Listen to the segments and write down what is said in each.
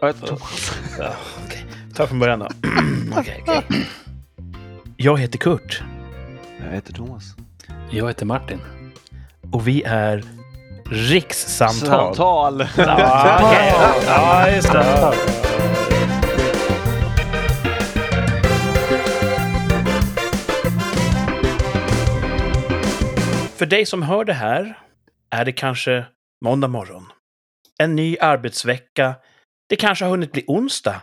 Jag heter Thomas. Ja. Ta från början då. Jag heter Kurt Jag heter Thomas. Jag heter Martin. och vi är Rikssamtal. Samtal! Ja, okej. ja, just det. För dig som hör det här är det kanske måndag morgon. En ny arbetsvecka. Det kanske har hunnit bli onsdag.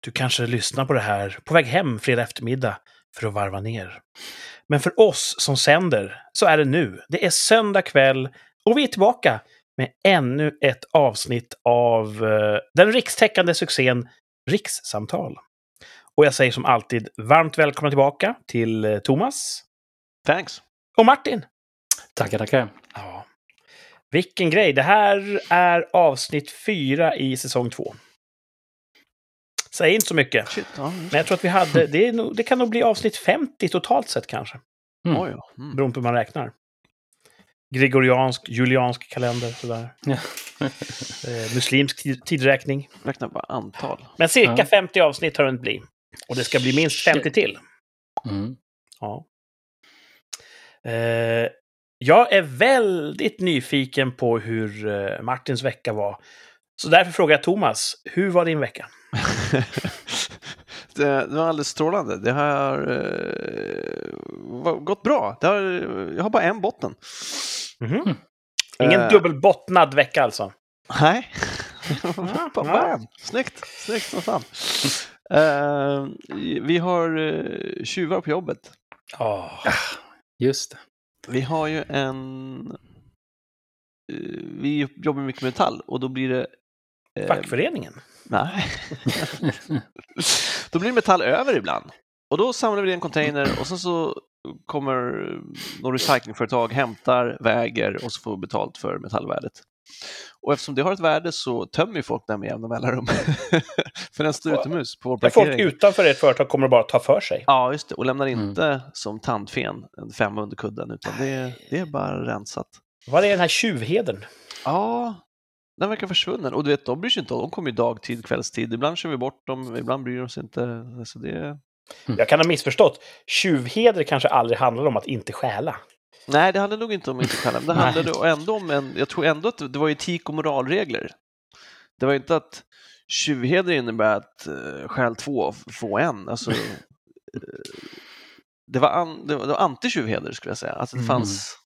Du kanske lyssnar på det här på väg hem fredag eftermiddag för att varva ner. Men för oss som sänder så är det nu. Det är söndag kväll och vi är tillbaka med ännu ett avsnitt av eh, den rikstäckande succén Rikssamtal. Och jag säger som alltid varmt välkomna tillbaka till eh, Thomas Thanks. och Martin. Tackar, tackar. Ja. Vilken grej! Det här är avsnitt fyra i säsong två. Säg inte så mycket. Shit, ja. Men jag tror att vi hade... Det, är nog, det kan nog bli avsnitt 50 totalt sett kanske. Mm. Oj, ja. Mm. Beroende på hur man räknar. Gregoriansk, juliansk kalender, sådär. Ja. Eh, muslimsk tid- tidräkning. Räkna bara antal. Men cirka Ja. 50 avsnitt har det inte bli. Och det ska bli minst 50 till. Mm. Ja. Eh, jag är väldigt nyfiken på hur eh, Martins vecka var. Så därför frågar jag Thomas, hur var din vecka? det, det var alldeles strålande. Det har eh, var- gått bra. Det har, jag har bara en botten. Mhm. Ingen Eh. dubbelbottnad vecka alltså? Nej. Ja. bam. Snyggt, snyggt som fan. Eh, vi har uh, tjuvar på jobbet. Ja. Just det. Vi har ju en... eh, vi jobbar mycket med metall och då blir det... Fackföreningen? Nej. då blir det metall över ibland. Och då samlar vi i en container och sen så kommer något recyclingföretag, hämtar, väger och så får vi betalt för metallvärdet. Och eftersom det har ett värde så tömmer ju folk den med jämna mellanrum. för den står utomhus på vår Där folk parkering. utanför ert företag kommer att bara ta för sig. Ja, just det. Och lämnar Mm. inte som tandfen en femma under kudden, utan det är, det är bara rensat. Vad är den här tjuvheden? Ja, den verkar försvunnen. Och du vet, de bryr sig inte om. De kommer ju dagtid, kvällstid. Ibland kör vi bort dem, ibland bryr de sig inte. Så det... Jag kan ha missförstått. Tjuvheder kanske aldrig handlar om att inte stjäla. Nej, det handlar nog inte om inte stjäla, men det handlade ändå om en... Jag tror ändå att det var etik och moralregler. Det var inte att tjuvheder innebär att uh, stjäl två och få en. Alltså, eh, det var, an, det var, det var anti-tjuvheder skulle jag säga. Alltså det Mm. fanns...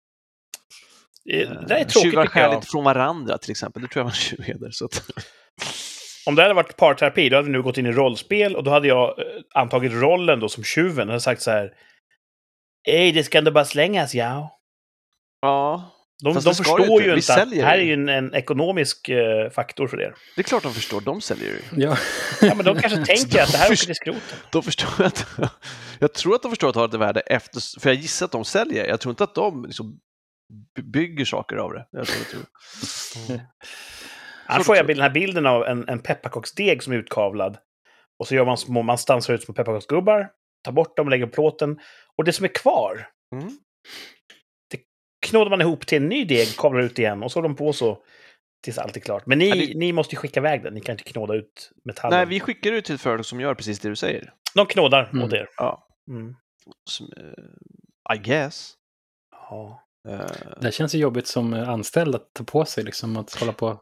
Det eh, det är tråkigt Tjuvar stjäl inte från varandra till exempel. Det tror jag var en tjuvheder. Så att... Om det hade varit parterapi, då hade vi nu gått in i rollspel och då hade jag eh, antagit rollen då som tjuven och sagt så här. Ej, det ska ändå bara slängas, ja. Ja, De, de förstår det inte. ju inte att det här är ju en, en ekonomisk eh, faktor för er. det är klart de förstår. De säljer ju. Ja. Ja, men de kanske tänker att det här åker till skroten. De förstår att, jag tror att de förstår att det har ett värde efter, för jag gissar att de säljer. Jag tror inte att de liksom bygger saker av det. Jag tror, tror. Annars får jag den här bilden av en, en pepparkaksdeg som är utkavlad. Och så gör man små, man stansar ut små pepparkaksgubbar, tar bort dem, lägger plåten. Och det som är kvar, Mm. knådar man ihop till en ny deg, kavlar ut igen och så håller de på så tills allt är klart. Men ni, Ja, det- ni måste ju skicka iväg den, ni kan inte knåda ut metallen. Nej, vi skickar ut till ett företag som gör precis det du säger. De knådar Mm. åt er. Ja, Mm. som, eh, I guess. Ja. Eh, Det känns ju jobbigt som anställd att ta på sig, liksom att hålla på.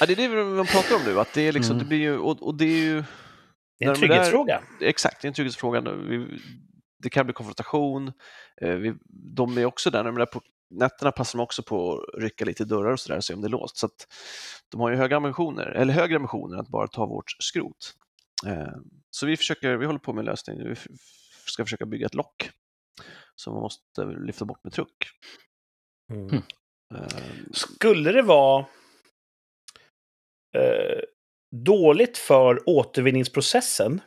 ja, det är det vi pratar om nu, att det är liksom, Mm. det blir ju, och, och det är ju, Det är en men där- trygghetsfråga. exakt, det är en trygghetsfråga. Vi, det kan bli konfrontation. Eh, vi, de är också där, jag menar, på nätterna passar de också på att rycka lite i dörrar och sådär och se om det är låst. Så att de har ju höga ambitioner, eller högre ambitioner att bara ta vårt skrot. Eh, så vi försöker, vi håller på med en lösning. Vi ska försöka bygga ett lock som man måste lyfta bort med truck. Mm. Mm. Skulle det vara eh, dåligt för återvinningsprocessen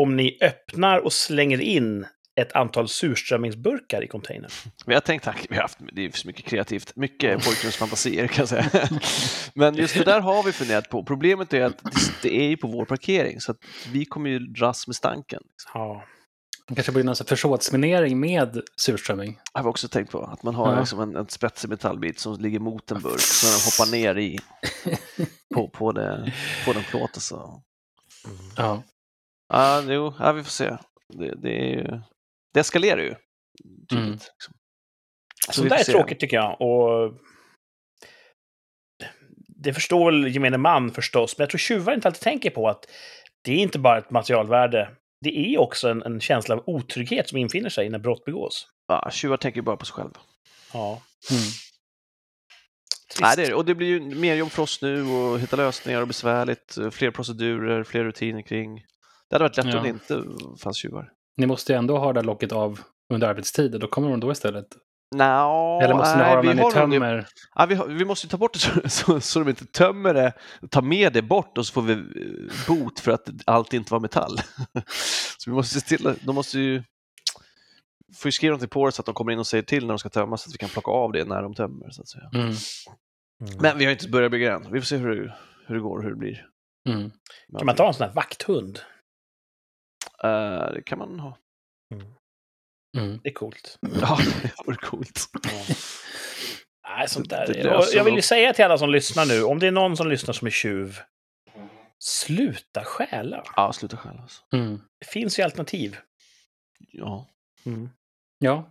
om ni öppnar och slänger in ett antal surströmmingsburkar i containern? Vi har tänkt, vi har haft, det är så mycket kreativt, mycket pojkrumsfantasier kan jag säga. Men just det där har vi funderat på. Problemet är att det- det är ju på vår parkering så att vi kommer ju dras med stanken. Ja. Det kanske blir någon försåtsminering med surströmming. Jag har också tänkt på att man har Ja. liksom en, en spetsig metallbit som ligger mot en burk så när den hoppar ner i på, på, det, på den plåten så... Ja. Ja, jo, ja, vi får se. Det, det, är ju, det eskalerar ju. Tydligt, Mm. liksom. Så vi det är se. tråkigt tycker jag. Och det förstår väl gemene man förstås, men jag tror tjuvar inte alltid tänker på att det är inte bara ett materialvärde. Det är också en, en känsla av otrygghet som infinner sig när brott begås. Ja, tjuvar tänker ju bara på sig själv. Ja. Mm. Nej, det är, och det blir ju mer jobb för oss nu och hitta lösningar och besvärligt. Fler procedurer, fler rutiner kring. Det hade varit lätt Ja. om det inte fanns tjuvar. Ni måste ju ändå ha det locket av under arbetstid och då kommer de då istället. Nå, Eller måste ni nej, ha dem vi när ni tömmer? Ja, vi, har, vi måste ju ta bort det så, så, så de inte tömmer det, tar med det bort och så får vi eh, bot för att allt inte var metall. så vi måste se till, de måste ju får ju skriva någonting på det så att de kommer in och säger till när de ska tömmas så att vi kan plocka av det när de tömmer. Så att säga. Mm. Men vi har inte börjat bygga än. Vi får se hur, det- hur det går och hur det blir. Mm. Kan man ta en sån här vakthund? Eh, det kan man ha. Mm. Det är coolt. Ja, det vore coolt. Ja. Nej, sånt där. Det- löser jag vill ju säga till alla som lyssnar nu, om det är någon som lyssnar som är tjuv, sluta stjäla. Ja, sluta själv alltså. Mm. Det finns ju alternativ. Ja. Ja.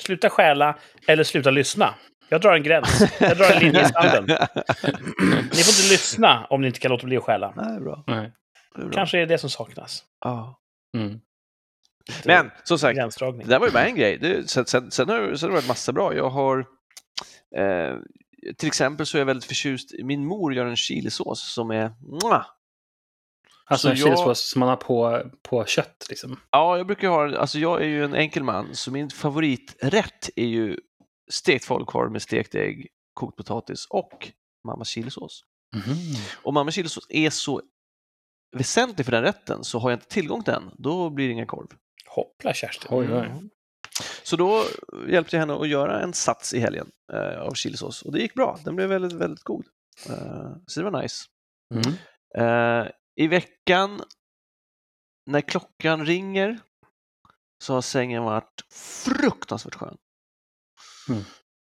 Sluta stjäla eller sluta lyssna. Jag drar en gräns. Jag drar en linje i sanden. Ni får inte lyssna om ni inte kan låta bli att stjäla. Nej, bra. Nej. Det är bra. Kanske är det som saknas. Ja. Mm. Men som sagt. Det där var ju bara en grej. Det, sen, sen, sen, har, sen har det varit massa bra. Jag har eh, till exempel så är jag väldigt förtjust. Min mor gör en chilisås som är mwah! Alltså Så en jag- chilisås som man har på, på kött liksom. Ja, jag brukar ha, alltså jag är ju en enkel man, så min favoriträtt är ju stekt falukorv med stekt ägg, kokt potatis och mammas chilisås. Mhm. Om mammas chilisås är så väsentlig för den rätten så har jag inte tillgång till den, då blir det ingen korv. Hoppla Kerstin. Oj, oj. Mm. Så då hjälpte jag henne att göra en sats i helgen eh, av chilisås och det gick bra. Den blev väldigt, väldigt god. Eh, så det var nice. Mm. Eh, I veckan när klockan ringer så har sängen varit fruktansvärt skön. Mm.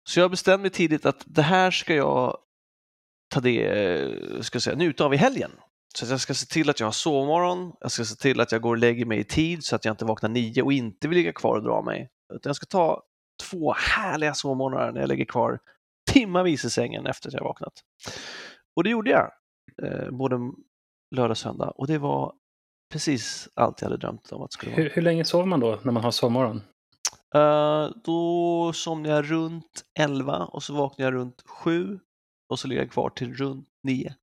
Så jag bestämde mig tidigt att det här ska jag ta det, ska jag säga, njuta av i helgen. Så jag ska se till att jag har sovmorgon, jag ska se till att jag går och lägger mig i tid så att jag inte vaknar nio och inte vill ligga kvar och dra mig. Utan jag ska ta två härliga sovmorgnar när jag ligger kvar timmavis i sängen efter att jag vaknat. Och det gjorde jag, eh, både lördag och söndag. Och det var precis allt jag hade drömt om att det skulle vara. Hur, hur länge sover man då när man har sovmorgon? Eh, då somnade jag runt 11 och så vaknade jag runt 7 och så ligger jag kvar till runt 9.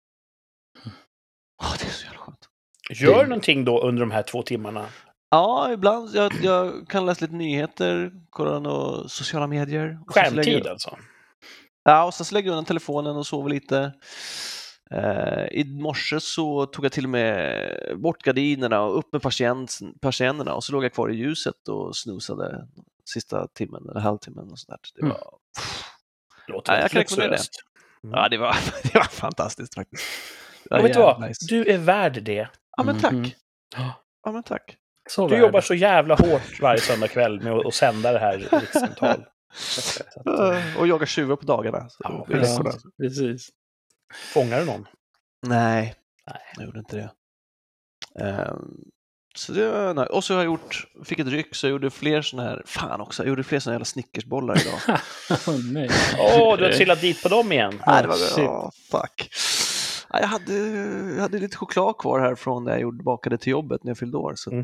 Åh, det är så jävla skönt. Gör någonting då under de här två timmarna. Ja, ibland jag, jag kan läsa lite nyheter, kolla några sociala medier. lägger Skärmtid jag- alltså. Ja, och sen så lägger jag undan telefonen och sover lite. Eh, I morse så tog jag till och med bort gardinerna och upp med patient, patienterna och så låg jag kvar i ljuset och snusade sista timmen eller halvtimmen och sådär. Det Mm. var, Låter Ja, jag kan rekommendera det. luxuöst. ja, det var, det var fantastiskt faktiskt. Och vet du vad? nice. Du är värd det. Ja, men tack. Mhm. Ja, men tack. Så Du värd. jobbar så jävla hårt varje söndag kväll med att, sända det här rikssamtal. Och jaga tjuvar på dagarna. Ja, är Ja, precis. Fångar du någon? Nej, Nej. jag gjorde inte det. Ehm, så det var, nej. Och så har jag gjort, fick ett ryck så jag gjorde fler sådana här, fan också, jag gjorde fler sådana jävla snickersbollar idag. Åh. Åh, du har trillat dit på dem igen. Nej, det var, oh, fuck. Ja, Jag hade, jag hade lite choklad kvar här från när jag gjorde, bakade till jobbet när jag fyllde år. Så eh,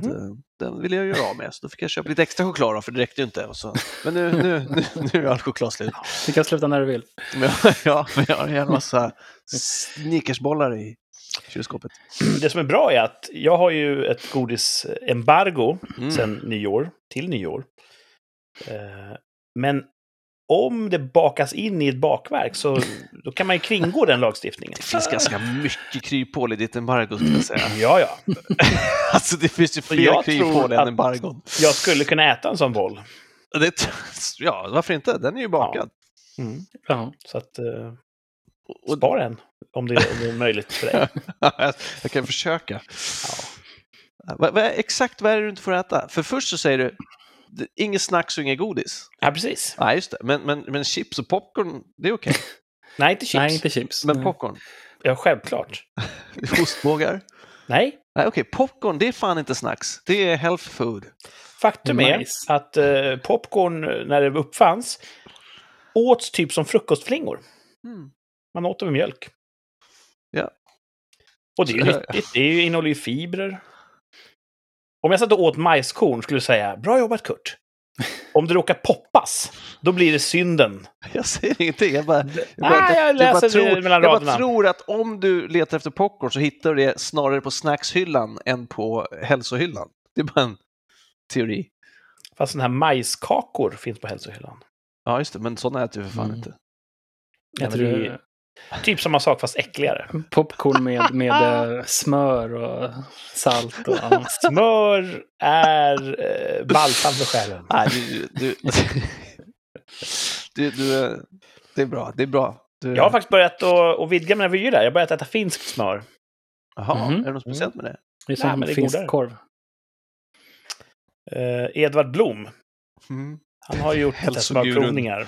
den ville jag göra av med. Så då fick jag köpa lite extra choklad då, för det räckte ju inte. Så, men nu, nu, nu, nu är all choklad slut. Du kan sluta när du vill. Men ja, men jag har en massa snickersbollar i kylskåpet. Det som är bra är att jag har ju ett godisembargo Mm. sedan nyår, till nyår. Eh, Men om det bakas in i ett bakverk så då kan man ju kringgå den lagstiftningen. Det finns ganska mycket kryphål i ditt embargo skulle jag säga. Ja, ja. Alltså det finns ju fler kryphål än embargon. Jag skulle kunna äta en sån boll. Det, ja, varför inte? Den är ju bakad. Ja. Så att, eh, Och, spara en om det, om det är möjligt för dig. jag, kan försöka. Vad, exakt vad är det du inte får äta? För först så säger du inget snacks och inget godis. Ja, precis. Nej, just det. Men, men, men chips och popcorn, det är okej. Nej, inte chips. Nej, inte chips. Men popcorn, Ja, självklart. ostbågar. Nej. Nej, okej, popcorn, det är fan inte snacks. Det är health food. Faktum är Nice. att eh, popcorn, när det uppfanns, åts typ som frukostflingor. Mm. Man åt det med mjölk. Ja. Och det är ju nyttigt. Det är innehåller ju fibrer. Om jag satt och åt majskorn skulle jag säga bra jobbat Kurt. Om det råkar poppas, då blir det synden. Jag säger ingenting. Jag bara, jag bara, Ah, jag bara läser tror, mellan jag raderna. bara tror att om du letar efter popcorn så hittar du det snarare på snackshyllan än på hälsohyllan. Det är bara en teori. Fast sådana här majskakor finns på hälsohyllan. Ja, just det, men sådana äter vi för fan Mm. inte. Ja, Äter typ samma sak fast äckligare. popcorn med, med eh, smör och salt? Och, ja. Smör är eh, balsam för själen. Nej, du, du, du, du, det är bra. Det är bra. Du, Jag har faktiskt börjat att, att vidga mina vyer där. Jag har börjat äta finskt smör. Jaha, Mhm. är det något speciellt med det? Det är som Nej, finsk korv. Eh, Edvard Blom, Mm. han har gjort smörprovningar.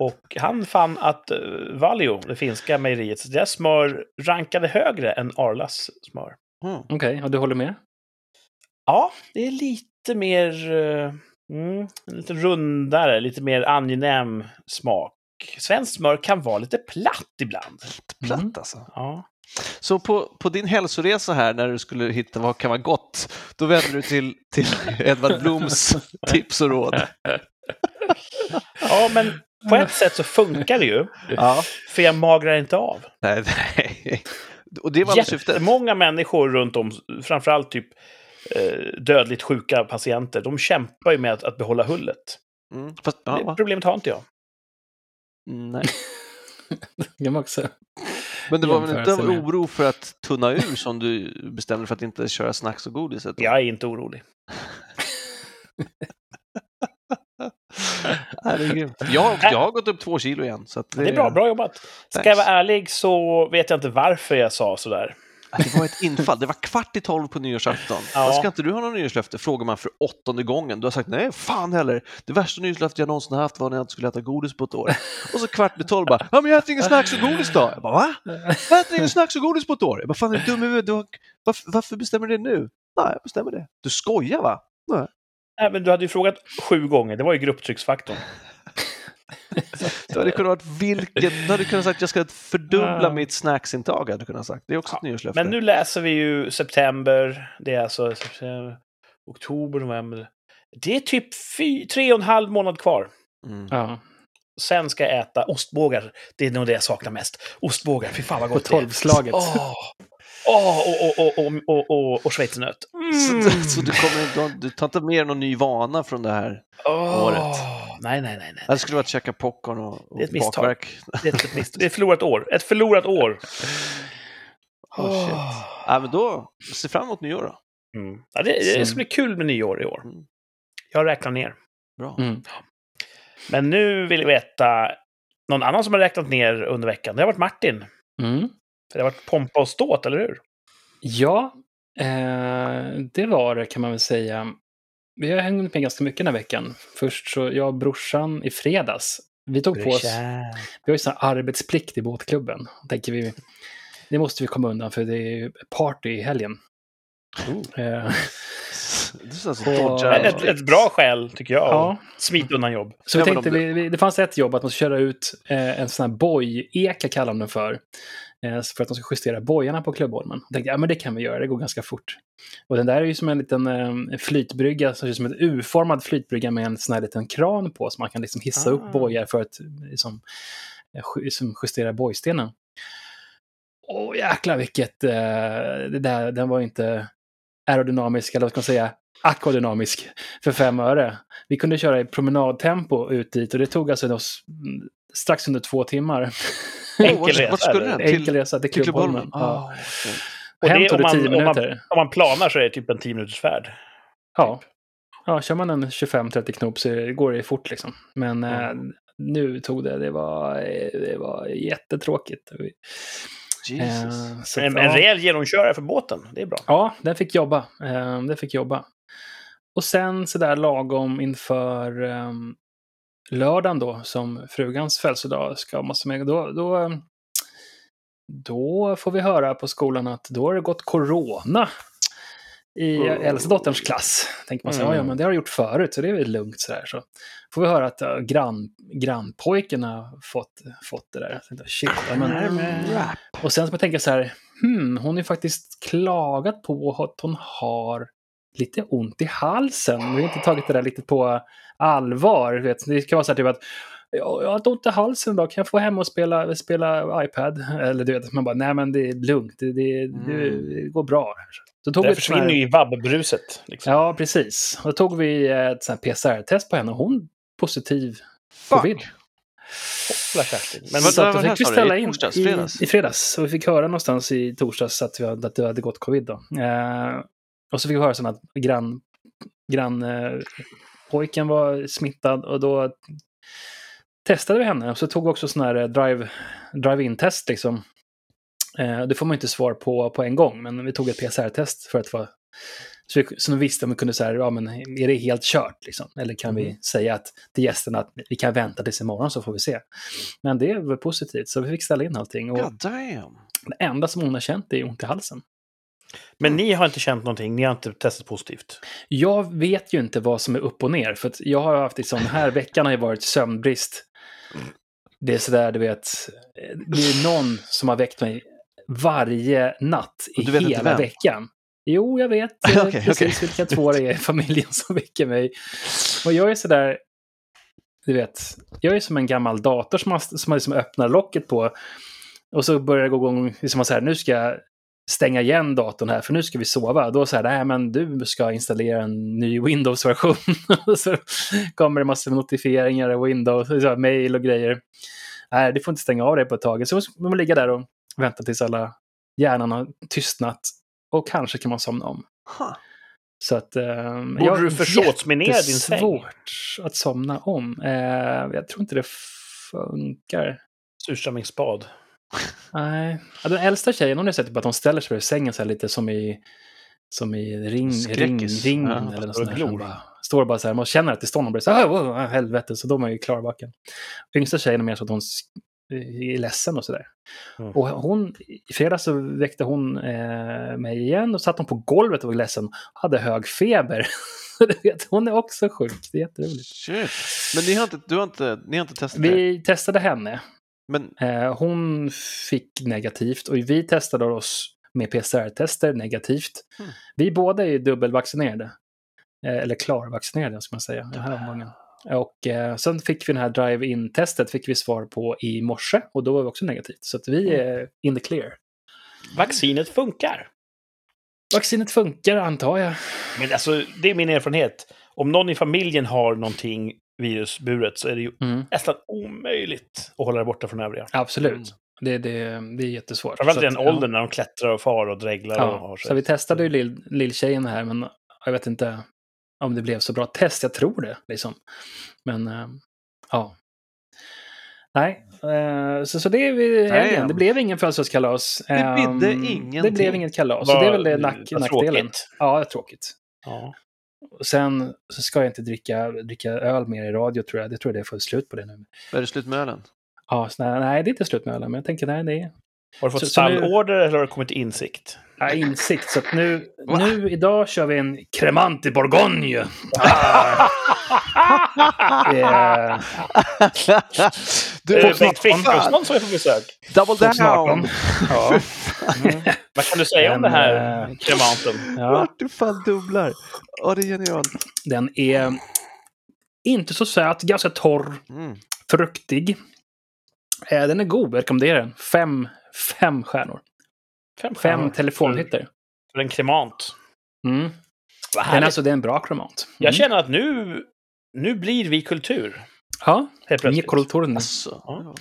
Och han fann att uh, Valio, det finska mejeriet, deras smör rankade högre än Arlas smör. Mm. Okej, och du håller med? Ja, det är lite mer... eh, mm, lite rundare, lite mer angenäm smak. Svenskt smör kan vara lite platt ibland. Platt Mm. alltså. Ja. Så på, på din hälsoresa här, när du skulle hitta vad kan vara gott, då vände du till, till Edvard Bloms tips och råd. ja, men på ett sätt så funkar det ju. Ja. För jag magrar inte av. Nej, nej. Och det var? Jättemånga människor runt om, framförallt typ eh, dödligt sjuka patienter, de kämpar ju med att, att behålla hullet. Mm. Fast, ja, Det problemet har inte jag. nej. Jag också... Men det var väl inte av oro för att tunna ur som du bestämde för att inte köra snacks och godiset? då? Jag är inte orolig. Jag, jag har gått upp två kilo igen. Så att det, Det är bra, bra jobbat. Ska jag vara ärlig så vet jag inte varför jag sa sådär. Det var ett infall. Det var kvart i tolv på nyårsafton. Ja. Ska inte du ha någon nyårslöfte? Frågar man för åttonde gången. Du har sagt nej, fan heller. Det värsta nyårslöftet jag någonsin har haft var när jag inte skulle äta godis på ett år. Och så kvart i tolv bara, ja men jag äter ingen snacks och godis då. Jag bara, va? Jag äter ingen snacks och godis på ett år. Jag bara, fan är du dum i huvudet? Varför, varför bestämmer du det nu? Nej, jag bestämmer det. Du skojar va? Nej. Nej, men du hade ju frågat sju gånger. Det var ju grupptrycksfaktorn. Det hade kunnat varit vilket... Du hade kunnat sagt att jag ska fördubbla Ja. mitt snacksintag. Hade du kunnat sagt. Det är också ett nyårslöfte. Men nu läser vi ju september. Det är alltså september, oktober, november. Det är typ fy, tre och en halv månad kvar. Mm. Ja, Sen ska jag äta ostbågar. Det är nog det jag saknar mest. Ostbågar, fy fan vad på gott det är. tolvslaget. Åh! Åh, och, och, och, och, och, och, och schweizernöt. Mm. Så, så du, kommer, inte- du tar inte med någon ny vana från det här? Året. Nej, nej, nej. nej. Det skulle vara att käka popcorn och, och Det är ett misstag. bakverk. Det är ett, misstag. det är ett förlorat år. Ett förlorat år. Oh, shit. Ja, men då, se fram emot nyår då. Mm. Ja, det, det ska bli kul med nyår i år. Mm. Jag räknar ner. Bra. Mm. Men nu vill jag veta någon annan som har räknat ner under veckan. Det har varit Martin. Mm. För det har varit pompa och ståt, eller hur? Ja, eh, det var det kan man väl säga. Vi har hängt med ganska mycket den här veckan. Först så, jag och brorsan i fredags, vi tog på oss, vi har ju sån här arbetsplikt i båtklubben. Tänker vi, det måste vi komma undan för det är party i helgen. Eh, Det är så alltså Och- Ett, ett bra skäl, tycker jag. ja, att Smita undan jobb. så vi tänkte, vi, vi, det fanns ett jobb att man ska köra ut eh, en sån här boj-eka kallar de den för. Eh, för att de ska justera bojarna på klubbholmen. Jag tänkte, ja men det kan vi göra, det går ganska fort. Och den där är ju som en liten eh, flytbrygga, ut som en U-formad flytbrygga med en sån här liten kran på, så man kan liksom hissa Ah. upp bojar för att liksom, som justera bojstenen. Åh jäklar vilket, eh, det där, den var inte aerodynamisk, eller vad ska man säga, akvadynamisk för fem öre. Vi kunde köra i promenadtempo ut dit och det tog alltså oss mm, strax under två timmar. Enkel resa, Vart skulle den? Enkel resa till till klubbholmen. Ja. Ah, okej. Och Hem det, tog om, det tio man, om, man, minuter. om man planar så är det typ en 10 minuters färd. Ja. ja, kör man en 25-30 knop så går det fort liksom. Men eh, nu tog det, det var, det var jättetråkigt. Vi- Eh, så en, en rejäl genomkörare för båten, det är bra. Ja, den fick jobba. Eh, den fick jobba. Och sen sådär lagom inför um, lördagen då, som frugans födelsedag ska måste med, då, då, ehm, då får vi höra på skolan att då har det gått corona i mm. äldsta dotterns klass. Tänker man så mm. ja men det har jag gjort förut så det är väl lugnt sådär. Så får vi höra att uh, grann, grannpojken har fått, fått det där. tänkte, Shit, men, och sen så jag tänka så här, hmm, hon har ju faktiskt klagat på att hon har lite ont i halsen. Vi har inte tagit det där lite på allvar. Vet. Det kan vara så här typ att jag har ont i halsen idag, kan jag få hem och spela, spela iPad? Eller du vet, man bara, nej men det är lugnt, det, det, mm. det går bra. Så tog det försvinner ju i vabbruset. Liksom. Ja, precis. Då tog vi ett PCR-test på henne och hon positiv covid. Hoppla Kerstin. Men så att då fick vi ställa in. I, i fredags. Och vi fick höra någonstans i torsdags att, vi att det hade gått covid. Då. Eh, och så fick vi höra sen att grann, grann eh, pojken var smittad och då testade vi henne. Och så tog vi också sån här eh, drive, drive-in-test liksom. Eh, det får man inte svar på på en gång, men vi tog ett PCR-test för att vara så, vi, så vi visste om vi kunde säga, ja men är det helt kört liksom? Eller kan mm. vi säga att till gästerna att vi kan vänta tills imorgon så får vi se. Men det var positivt, så vi fick ställa in allting. Och det enda som hon har känt är ont i halsen. Men ni har inte känt någonting? Ni har inte testat positivt? Jag vet ju inte vad som är upp och ner. För att jag har haft liksom, här veckan har ju varit sömnbrist. Det är sådär, du vet, det är någon som har väckt mig varje natt i hela veckan. Jo, jag vet okay, precis okay. vilka två det är i familjen som väcker mig. Och jag är sådär, du vet, jag är som en gammal dator som man, som man liksom öppnar locket på. Och så börjar det gå igång, liksom så här, nu ska jag stänga igen datorn här för nu ska vi sova. Då säger nej men du ska installera en ny Windows-version. så kommer det massor med notifieringar och Windows, så mail och grejer. Nej, du får inte stänga av det på ett tag. Så man ligga där och vänta tills alla hjärnan har tystnat. Och kanske kan man somna om. Huh. Så att... Eh, Borde jag, du försåtsminera din säng? svårt att somna om. Eh, jag tror inte det funkar. Surströmmingsbad. Nej. Ja, den äldsta tjejen, hon har sett typ att hon ställer sig bredvid sängen så här lite som i, som i ring, ring, ringen ja, eller något sånt där. Bara, står bara så här, man känner att det står någon bredvid, så här, oh, helvete, så då är man ju klar i backen. Yngsta tjejen är mer så att hon är ledsen och sådär. Mm. Och hon, i fredags så väckte hon eh, mig igen och satt hon på golvet och var ledsen. Hade hög feber. hon är också sjuk, det är jätteroligt. Shit. Men ni har inte, du har inte, ni har inte testat Vi det? testade henne. Men... Eh, hon fick negativt och vi testade oss med PCR-tester negativt. Mm. Vi båda är dubbelvaccinerade. Eh, eller klarvaccinerade ska man säga, den här omgången. Och eh, sen fick vi den här drive-in-testet fick vi svar på i morse och då var vi också negativt. Så att vi mm. är in the clear. Vaccinet funkar. Vaccinet funkar antar jag. Men alltså, det är min erfarenhet. Om någon i familjen har någonting virusburet så är det ju mm. nästan omöjligt att hålla det borta från övriga. Absolut. Mm. Det, det, det är jättesvårt. Framförallt i den ja. åldern när de klättrar och far och dreglar. Ja. Och har så vi testade ju lill, lilltjejen här, men jag vet inte om det blev så bra test. Jag tror det. Liksom. Men äh, ja. Nej, äh, så, så det är vi helgen. Det blev ingen födelsedagskalas. Det bidde ingenting. Det blev inget kalas. Var, så det är väl det nack, nackdelen. Tråkigt. Ja, det är tråkigt. Ja. Sen så ska jag inte dricka, dricka öl mer i radio tror jag. Det tror jag det får slut på det nu. Är det slut med ölen? Ja, nej, nej, det är inte slut med ölen, men jag tänker nej, det är... Har du fått stallorder eller har du kommit till insikt? Ja, insikt. Så nu, nu idag kör vi en cremant i Bourgogne. Ah. yeah. Du, Bengt Frithiofsson som är på besök. Double down! Ja. Mm. Vad kan du säga om det här äh, kremantum? Ja. Vart du fan dubblar. Ja, det är genialt. Den är inte så söt, ganska torr, mm. fruktig. Eh, den är god, rekommenderar den. Fem, fem stjärnor. Fem, fem telefonhytter. För en kremant. Mm. Den, alltså, det är en bra kremant. Mm. Jag känner att nu, nu blir vi kultur. Ja, kulturen. Alltså. Ja.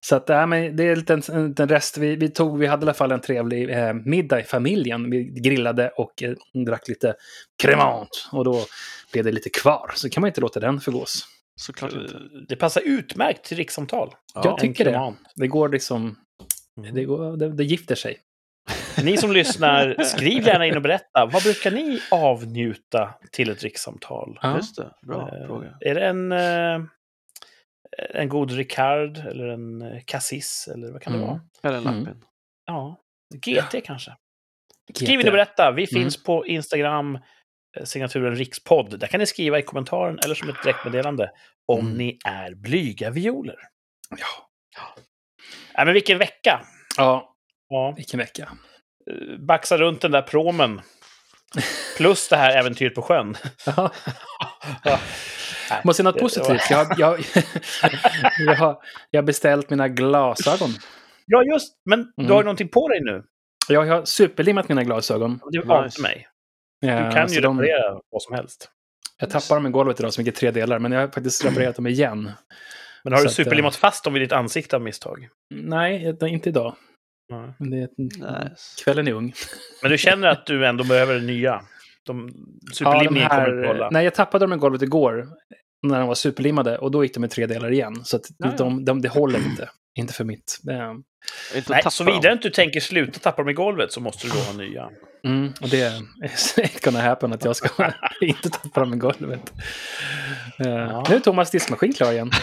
Så att, ja, men det är lite en, en, en rest. Vi, vi, tog, vi hade i alla fall en trevlig eh, middag i familjen. Vi grillade och eh, drack lite cremant. Och då blev det lite kvar. Så kan man inte låta den förgås. Såklart inte. Det passar utmärkt till rikssamtal. Ja, jag tycker det. Det går liksom Mm. Det, går, det, det gifter sig. Ni som lyssnar, skriv gärna in och berätta. Vad brukar ni avnjuta till ett rikssamtal? Ja. Just det, bra Eh, fråga. Är det en, eh, en god Ricard eller en eh, Cassis eller vad kan det Mm. vara? Eller en Mm. lappin. Ja, GT kanske. Skriv in och berätta. Vi Mm. finns på Instagram, eh, signaturen rikspodd. Där kan ni skriva i kommentaren eller som ett direktmeddelande om Mm. ni är blyga violer. Ja. Nej, men vilken vecka! ja, Ja, vilken vecka. eh, baxa runt den där promen. Plus det här äventyret på sjön. Ja. Nej, Måste något positivt. Jag, har- jag, jag, har, jag har beställt mina glasögon. Ja, just Men du Mm. har ju någonting på dig nu. Jag har superlimmat mina glasögon. Det var Nice. nice. mig. Du Du kan ju reparera vad som helst. Jag tappade dem i golvet idag som ligger tre delar, men jag har faktiskt reparerat dem igen. Men har Så du att, superlimmat fast dem vid ditt ansikte av misstag? Nej, det- inte idag. Men det, Nice. Kvällen är ung. Men du känner att du ändå behöver nya? De, Ja, superlimningen de här- kommer inte hålla? Nej, jag tappade dem i golvet igår. När de var superlimmade och då gick de i tre delar igen. Så att Ja, ja. de, de, det håller inte. Inte för mitt. Det, Inte att Nej, såvida inte du tänker sluta tappa dem i golvet så måste du då ha nya. mm, och det är inte gonna happen att jag ska inte tappa dem i golvet. Eh, Ja. Nu är Thomas diskmaskin klar igen.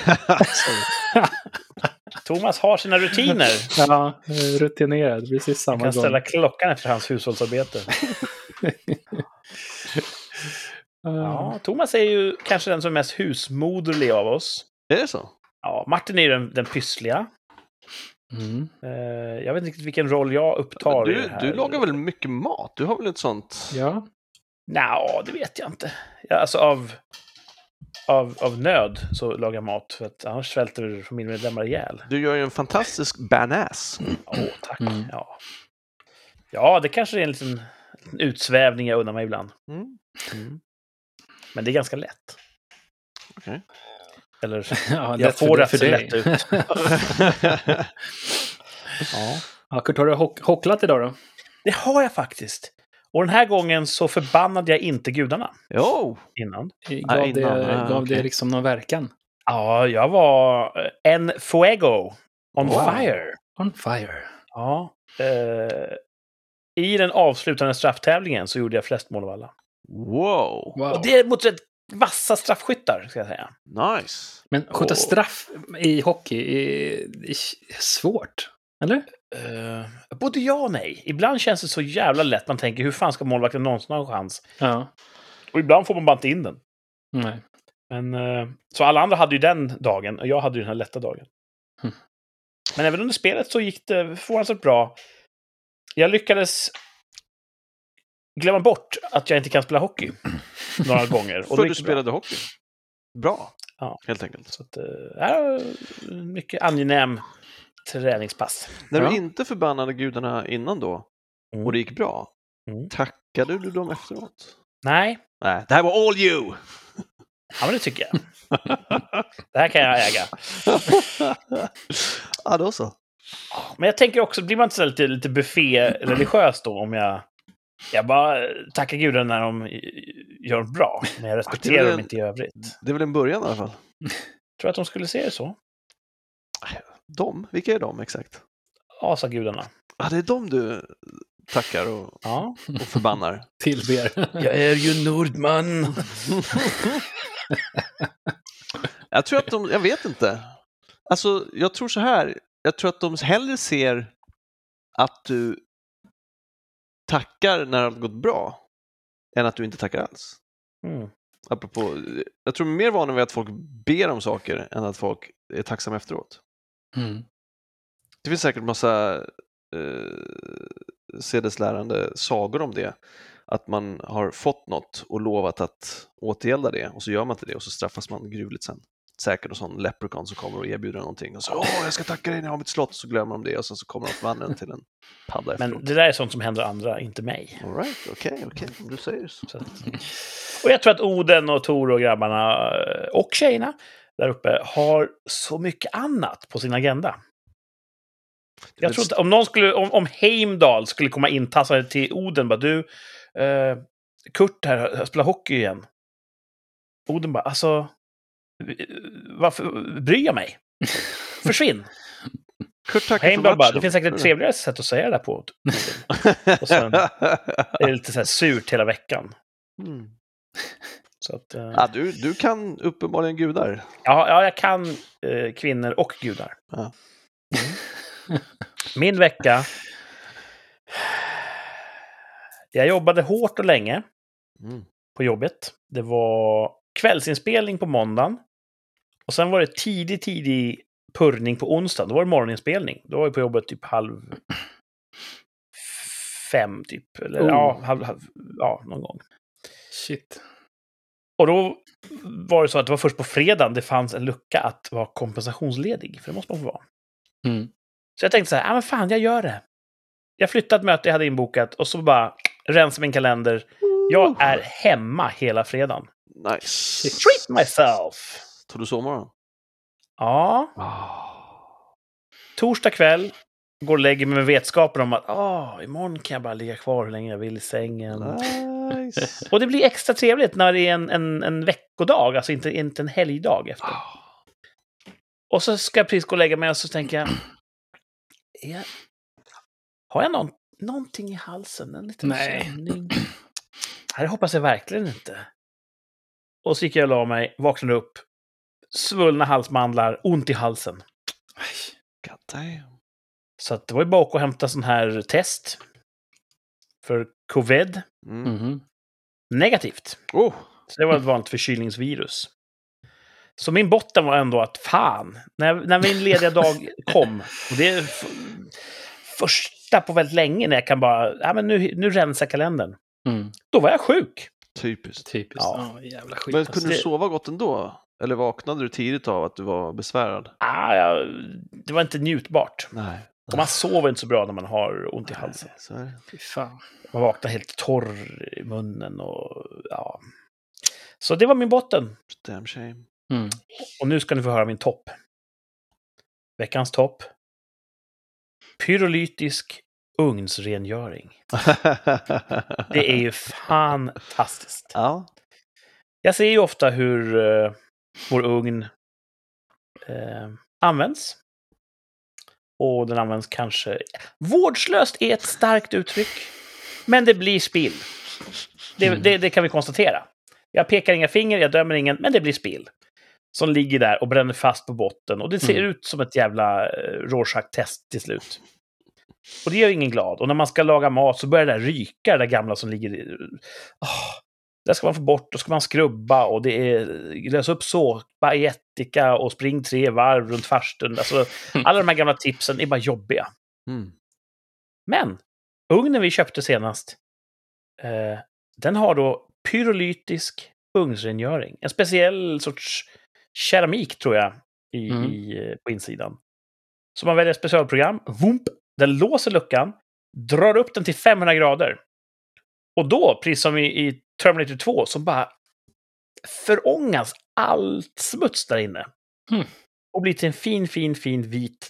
Thomas har sina rutiner. Ja, eh, rutinerad. Precis samma kan gång. ställa klockan efter hans hushållsarbete. Ja, Thomas är ju kanske den som är mest husmoderlig av oss. Är det så? Ja, Martin är ju den, den pyssliga. Mm. Eh, jag vet inte riktigt vilken roll jag upptar du, du lagar väl mycket mat? Du har väl ett sånt? Ja. Nja, det vet jag inte. Ja, alltså av, av, av nöd så lagar jag mat, för att annars svälter familjemedlemmar ihjäl. Du gör ju en fantastisk banass. Åh, tack. Mm. Ja. ja, det kanske är en liten, liten utsvävning jag unnar mig ibland. Mm. Men det är ganska lätt. Okej. Eller, ja jag lätt får det för dig. lätt ut. Ja. Ja, Kurt, har du hock hocklat idag då? Det har jag faktiskt. Och den här gången så förbannade jag inte gudarna Jo! innan. Gav, Ah, innan, det, ah, gav okej. det liksom någon verkan? Ja, jag var eh, en fuego on Wow. fire. On fire. Ja. Eh, I den avslutande strafftävlingen så gjorde jag flest mål av alla. Wow! Wow. Och det är mot rätt vassa straffskyttar, ska jag säga. Nice! Men skjuta Åh. straff i hockey är, är svårt. Eller? Uh, både ja och nej. Ibland känns det så jävla lätt. Man tänker, hur fan ska målvakten någonsin ha en chans? Ja. Och ibland får man bara inte in den. Nej. Men, eh, så alla andra hade ju den dagen, och jag hade ju den här lätta dagen. Mm. Men även under spelet så gick det förvånansvärt bra. Jag lyckades glömma bort att jag inte kan spela hockey några gånger. Och För du det bra. spelade hockey. Bra. Ja. Helt enkelt. Så att, ja, mycket angenäm träningspass. När Ja. du inte förbannade gudarna innan då, Mm. och det gick bra, Mm. tackade du dem efteråt? Nej, Nej, det här var all you! ja, men det tycker jag. Det här kan jag äga. ja, då så. Men jag tänker också, blir man inte så lite, lite buffé-religiös då om jag... Jag bara tackar gudarna när de gör bra, men jag respekterar dem inte i övrigt. Det är väl en början i alla fall. Tror att de skulle se det så? De? Vilka är de exakt? Asagudarna. Ja, det är de du tackar och, Ja. och förbannar. Tillber. Jag är ju Nordman. Jag tror att de, jag vet inte. Alltså, jag tror så här. Jag tror att de hellre ser att du tackar när har gått bra än att du inte tackar alls. Mm. Apropå, jag tror mer vana vid att folk ber om saker än att folk är tacksamma efteråt. Mm. Det finns säkert massa eh, sedeslärande sagor om det. Att man har fått något och lovat att återgälda det och så gör man inte det och så straffas man gruvligt sen. Säkert en sån leprechaun som kommer och erbjuder någonting och så åh, jag ska tacka dig när jag har mitt slott så glömmer de det och sen så kommer de förvandla till en padda efteråt. Men det där är sånt som händer andra, inte mig. All right, okej, okej, om du säger så. Så. Och jag tror att Oden och Tor och grabbarna eh, och tjejerna där uppe har så mycket annat på sin agenda. Jag tror inte, om någon skulle, om, om Heimdall skulle komma intassade till Oden bara du, eh, Kurt här spelar hockey igen. Oden bara, alltså, varför bryr jag mig? Försvinn! Kurt tackar för bara, det finns säkert ett trevligare sätt att säga det på. Och sen är det lite så här surt hela veckan. Mm. Så att, eh, Ja, du, du kan uppenbarligen gudar. ja, ja, jag kan eh, kvinnor och gudar. Ja. Mm. Min vecka. Jag jobbade hårt och länge Mm. på jobbet. Det var kvällsinspelning på måndagen. Och sen var det tidig, tidig purrning på onsdagen. Då var det morgoninspelning. Då var jag på jobbet typ halv fem, typ. Eller Oh. ja, halv, halv, ja, någon gång. Shit. Och då var det så att det var först på fredagen det fanns en lucka att vara kompensationsledig. För det måste man få vara. Mm. Så jag tänkte så här, ja men fan, jag gör det. Jag flyttade ett möte jag hade inbokat och så bara rensa min kalender. Jag är hemma hela fredagen. Nice. Treat myself! Tog du sovmorgon? Ja, Oh. torsdag kväll. Går och lägger mig med vetskapen om att ah, imorgon kan jag bara ligga kvar hur länge jag vill i sängen. Nice. Och det blir extra trevligt när det är en, en, en veckodag, alltså inte, inte en helgdag efter. Och så ska jag precis gå och lägga mig och så tänker jag... Jag har jag någon, någonting i halsen? En liten Nej. känning? Det hoppas jag verkligen inte. Och så gick jag och la mig, vaknade upp, svullna halsmandlar, ont i halsen. God damn. Så att det var ju bara att åka och hämta sån här test. För covid. Mm. Mhm. Negativt. Oh. Så det var ett vanligt förkylningsvirus. Så min botten var ändå att fan, när, när min lediga dag kom, och det är första på väldigt länge när jag kan bara, ja men nu, nu rensar kalendern. Mm. Då var jag sjuk. Typiskt. Typiskt. Ja. Ja. jävla skit. Men alltså. kunde du det- sova gott ändå? Eller vaknade du tidigt av att du var besvärad? Ah, ja, det var inte njutbart. Nej. Och man sover inte så bra när man har ont i halsen. Så är det. Fy fan. Man vaknar helt torr i munnen och ja. Så det var min botten. Damn shame. Mm. Och nu ska ni få höra min topp. Veckans topp. Pyrolytisk ugnsrengöring. Det är ju fantastiskt. ja. Jag ser ju ofta hur eh, vår ugn eh, används. Och den används kanske... Vårdslöst är ett starkt uttryck. Men det blir spill. Det, det, det kan vi konstatera. Jag pekar inga finger, jag dömer ingen, men det blir spill. Som ligger där och bränner fast på botten. Och det ser Mm. ut som ett jävla eh, Rorschach-test till slut. Och det gör ingen glad. Och när man ska laga mat så börjar det där ryka, det där gamla som ligger i... Åh, det ska man få bort, då ska man skrubba och det är lösa upp såpa i ättika och spring tre varv runt farstun. Alltså, alla de här gamla tipsen är bara jobbiga. Mm. Men ugnen vi köpte senast, eh, den har då pyrolytisk ugnsrengöring. En speciell sorts keramik, tror jag, i, Mm. i, på insidan. Så man väljer ett specialprogram, vump, den låser luckan, drar upp den till 500 grader. Och då, precis som i, i Terminator 2, så bara förångas allt smuts där inne. Mm. Och blir till en fin, fin, fin vit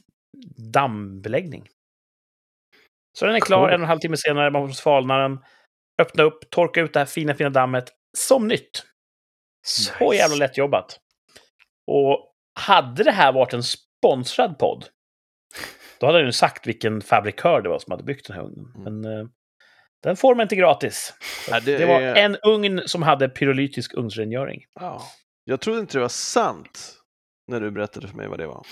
dammbeläggning. Så den är klar Cool. en och en halv timme senare, man får svalna den, öppna upp, torka ut det här fina, fina dammet som nytt. Så Nice. jävla lätt jobbat. Och hade det här varit en sponsrad podd, då hade jag ju sagt vilken fabrikör det var som hade byggt den här ugnen. Mm. Men eh, den får man inte gratis. Ja, det Det var är- en ugn som hade pyrolytisk ugnsrengöring. Ja. Jag trodde inte det var sant när du berättade för mig vad det var.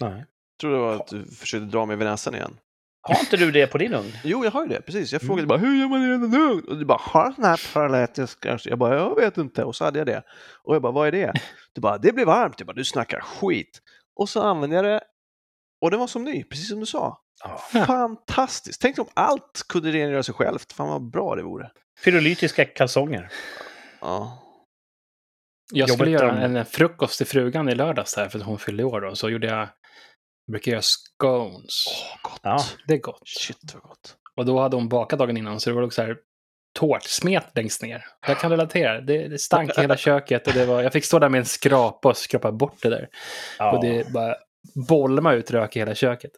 Nej. Jag trodde det var att du försökte dra mig vid näsan igen. Har inte du det på din ugn? Jo, jag har ju det, precis. Jag Mm. frågade bara hur gör man i en ugn? Och du bara, har du sån här paralytisk? Jag bara, jag vet inte. Och så hade jag det. Och jag bara, vad är det? Du bara, det blir varmt. Jag bara, du snackar skit. Och så använde jag det och det var som ny, precis som du sa. Ja. Fantastiskt! Tänk om allt kunde rengöra sig självt. Fan vad bra det vore. Pyrolytiska kalsonger. Ja. Jag skulle Jobbigt göra en, en frukost till frugan i lördags här för att hon fyllde år då. Så gjorde jag, jag brukar göra scones. Åh, gott! Ja. Det är gott. Shit vad gott. Och då hade hon bakat dagen innan så det var också så här tårtsmet längst ner. Jag kan relatera. Det, det stank i hela köket och det var, jag fick stå där med en skrapa och skrapa bort det där. Ja. Och det bara bolma ut rök i hela köket.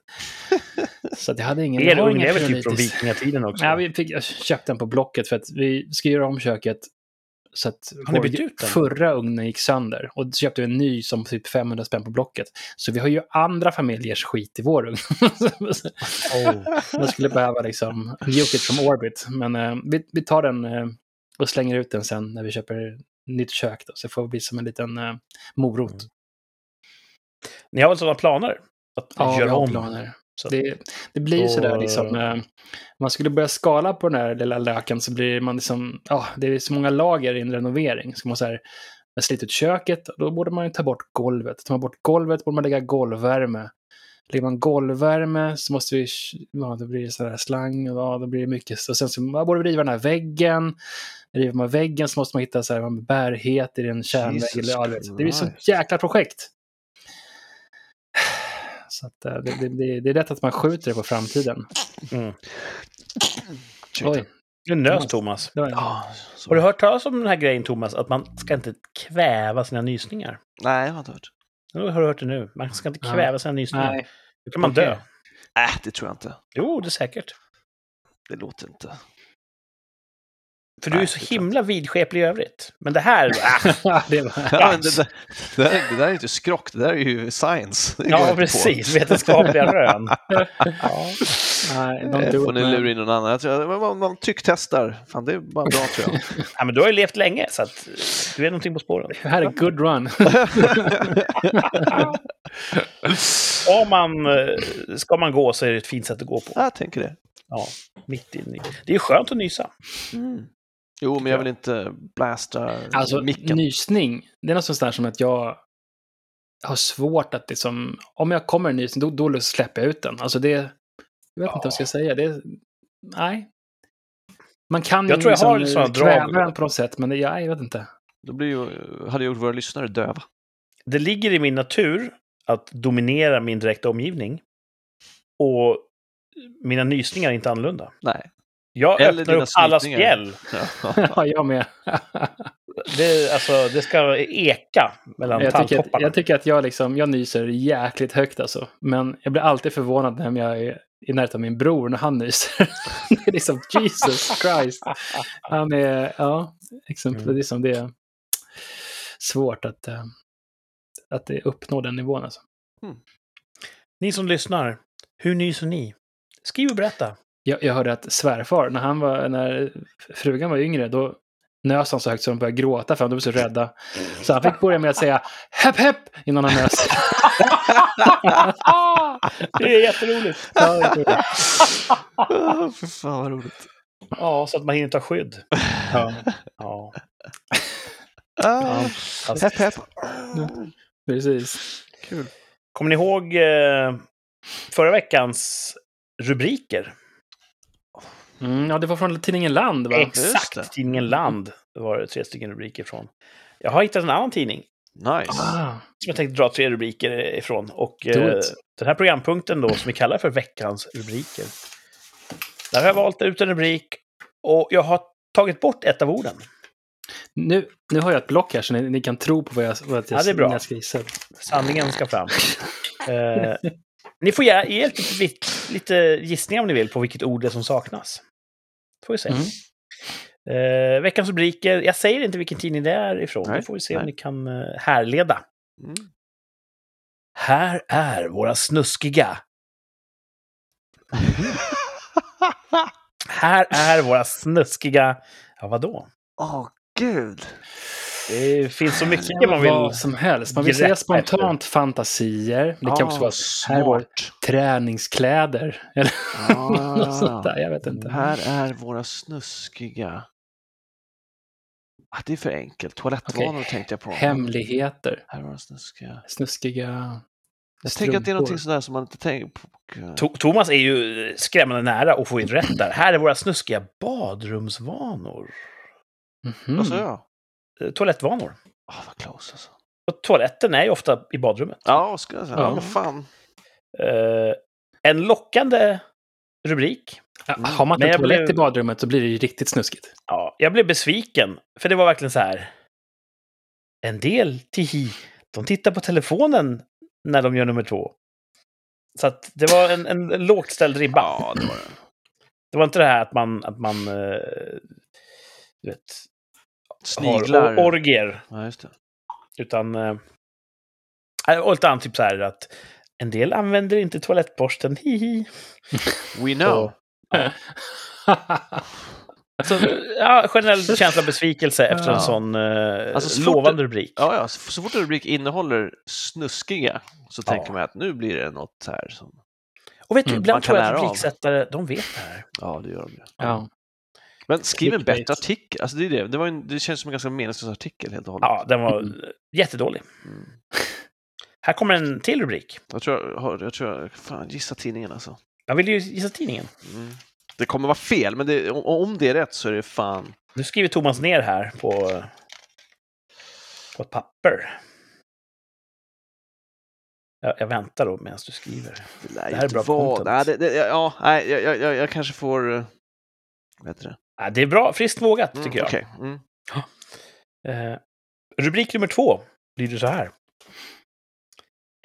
Så att jag hade ingen... Er ingen är väl typ från vikingatiden också? Ja, vi fick, jag köpte den på Blocket för att vi ska göra om köket. Så att Har ni bytt ut den? förra ugnen gick sönder och så köpte vi en ny som typ 500 spänn på Blocket. Så vi har ju andra familjers skit i vår ugn. Man skulle behöva liksom juke it from orbit. Men eh, vi, vi tar den eh, och slänger ut den sen när vi köper nytt kök. Då, så det får bli som en liten eh, morot. Mm. Ni har väl sådana planer? Att Ja, vi göra har om? planer. Så. Det, det blir ju sådär liksom. Eh, om man skulle börja skala på den här lilla löken så blir man liksom, ja, det är så många lager i en renovering. Så man så här, man sliter ut köket, då borde man ju ta bort golvet. Tar man bort golvet borde man lägga golvvärme. Lägger man golvvärme så måste vi, ja, då blir det sådär slang och ja, då blir det mycket. Och sen så man borde vi riva den här väggen. River man väggen så måste man hitta så här, man bärighet i en kärnvägg. Det blir så jäkla projekt. Så att, eh, det, det, det, det är lätt att man skjuter det på framtiden. Mm. Oj, Nu nös Thomas. det var Ja, Har du hört talas om den här grejen Thomas, att man ska inte kväva sina nysningar? Nej, jag har inte hört. Nu har du hört det nu. Man ska inte Ja. kväva sina nysningar. Nej, Då kan man dö. Okej. Nej, det tror jag inte. Jo, det är säkert. Det låter inte. För du är så himla vidskeplig i övrigt. Men det här... Äh, det var... Ja, men det, där, det, där, det där är inte skrock, det där är ju science. Ja, inte på. precis. Vetenskapliga rön. Ja. Nej, Det don't do får ni lura in någon annan. Jag tror, man, man, man trycktestar. Fan, det är bara bra tror jag. ja, men du har ju levt länge, så att du är någonting på spåren. Det här är good run. Ska man, eh, ska man gå så är det ett fint sätt att gå på. jag tänker det. Ja, mitt inne i. Det är skönt att nysa. Mm. Jo, men jag vill inte blasta Alltså, micken. nysning, det är något sånt där som att jag har svårt att liksom, om jag kommer en nysning, då, då släpper jag ut den. Alltså det, jag vet inte vad jag ska säga. Det, nej. Man kan Jag ju tror jag har liksom sådana kväva drag. den på något sätt, men det, ja, jag vet inte. Då blir ju, hade gjort våra lyssnare döva. Det ligger i min natur att dominera min direkta omgivning. Och mina nysningar är inte annorlunda. Nej. Jag Eller öppnar upp alla snytningar. spjäll. Ja, jag med. Det, alltså, det ska eka mellan jag, tycker att, jag tycker att jag, liksom, jag nyser jäkligt högt alltså. Men jag blir alltid förvånad när jag är i närheten av min bror när han nyser. det är liksom Jesus Christ. Han är, ja, exempel, Mm. det är som det är svårt att, eh, att det uppnå den nivån alltså. Ni som lyssnar, hur nyser ni? Skriv och berätta. Jag, jag hörde att svärfar, när, han var, när frugan var yngre, då nös han så högt så de började gråta för att de blev så rädda. Så han fick börja med att säga hepp hepp innan han nös. Det är jätteroligt. Ja, det. Ah, För fan vad roligt. Ja, så att man hinner ta skydd. Ja, Ja. Ah, fast- hepp, hepp. precis. Kul. Kommer ni ihåg eh, förra veckans rubriker? Mm, ja, det var från tidningen Land, va? Exakt! Tidningen Land var det tre stycken rubriker från. Jag har hittat en annan tidning Nice. Ah, som jag tänkte dra tre rubriker ifrån. Och eh, den här programpunkten då, som vi kallar för veckans rubriker. Där har jag valt ut en rubrik och jag har tagit bort ett av orden. nu, nu har jag ett block här så ni, ni kan tro på vad jag, vad jag, Ja, det är bra. jag ska gissa. Sanningen ska fram. Eh, ni får ge, ge lite, lite, lite gissningar om ni vill på vilket ord det är som saknas. Får vi se. Mm. Eh, veckans rubriker. Jag säger inte vilken tidning det är ifrån. Nej, Det får vi se nej. om ni kan eh, härleda. Mm. Här är våra snuskiga. Här är våra snuskiga... Ja, vadå? Åh, gud. Det finns så mycket man vill... Vad som helst. Man vill säga spontant fantasier. Det kan också Ah, vara smart. träningskläder. Eller något sånt Ah, där. Jag vet inte. här är våra snuskiga... Ah, det är för enkelt. Toalettvanor Okej. tänkte jag på. Hemligheter. Här är våra snuskiga... Snuskiga Jag tänker att det är någonting sådär som man inte tänker på. Thomas är ju skrämmande nära att få in rätt där. Här är våra snuskiga badrumsvanor. Mhm. Vad sa jag? Eh, Toalettvanor. Ah, vad close alltså. Och toaletten är ju ofta i badrummet. Ja, ska jag säga? Ja, Ja. men fan. Eh, en lockande rubrik. Ja, Mm. Har man inte toalett blev- i badrummet så blir det ju riktigt snuskigt. Ja, jag blev besviken. För det var verkligen så här. En del, tihi, de tittar på telefonen när de gör nummer två. Så att det var en, en lågt ställd ribba. Ja, det var det. Det var inte det här att man, att man eh, du vet, Sniglar. har orgier. Ja, just det. Utan... Eh, och lite annat, typ så här att en del använder inte toalettborsten, hihi. We know. Så, ja, generell känsla av besvikelse efter Ja. en sån eh, Alltså, så fort lovande rubrik. Ja, ja, så, så fort en rubrik innehåller snuskiga så Ja. tänker man att nu blir det något här som... Och vet du, Mm, ibland tror jag att rubriksättare, de vet det här. Ja, det gör de ju. ja. Men skriv en bättre artikel. Alltså det, är det. Det, var en, det känns som en ganska meningslös artikel helt och hållet. Ja, den var Mm. jättedålig. Mm. Här kommer en till rubrik. Jag tror jag, har- jag tror jag, fan, gissa tidningen alltså. Jag vill ju gissa tidningen. Mm. Det kommer vara fel, men det, om, det är rätt så är det fan... Nu skriver Thomas ner här på, på ett papper. Jag, jag väntar då medan du skriver. Det, Det här är bra vara- content. Nej, det, det, ja, nej jag, jag, jag, kanske får... Vad heter det? Ja, det är bra, friskt vågat Mm, tycker jag. okej. Mm. Eh, rubrik nummer två lyder så här.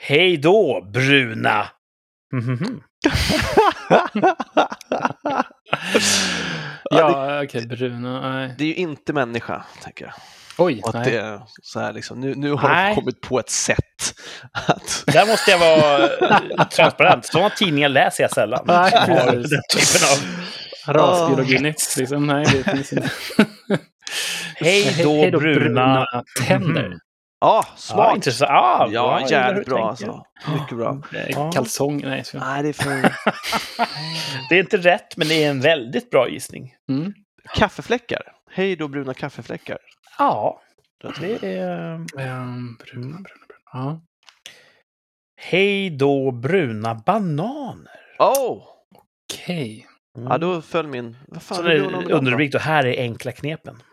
Hej då, bruna! Mhm. ja, okej, bruna, nej. det är ju inte människa, tänker jag. Oj, Och att nej. det är så här liksom, nu, nu har Nej. de kommit på ett sätt att... Där måste jag vara eh, transparent. Sådana tidningar läser jag sällan. Nej, den typen av... Rasbiologi-nytt, liksom. Nej, det finns inte. Hej då, bruna... tänder. Mhm. Ja, Ja, smart! intressant. Ja, Ja, bra, jävligt bra alltså. Mycket bra. Ja. Kalsong, nej. Så. Nej, det är för... Det är inte rätt, men det är en väldigt bra gissning. Mm. Kaffefläckar. Hej då bruna kaffefläckar. Ja, det är... Um, bruna, bruna, bruna. Ja. Hej då, bruna bananer. Oh! Okej. Mm. Ja, då föll min... Vad fan Så är underrubrik då, här är enkla knepen.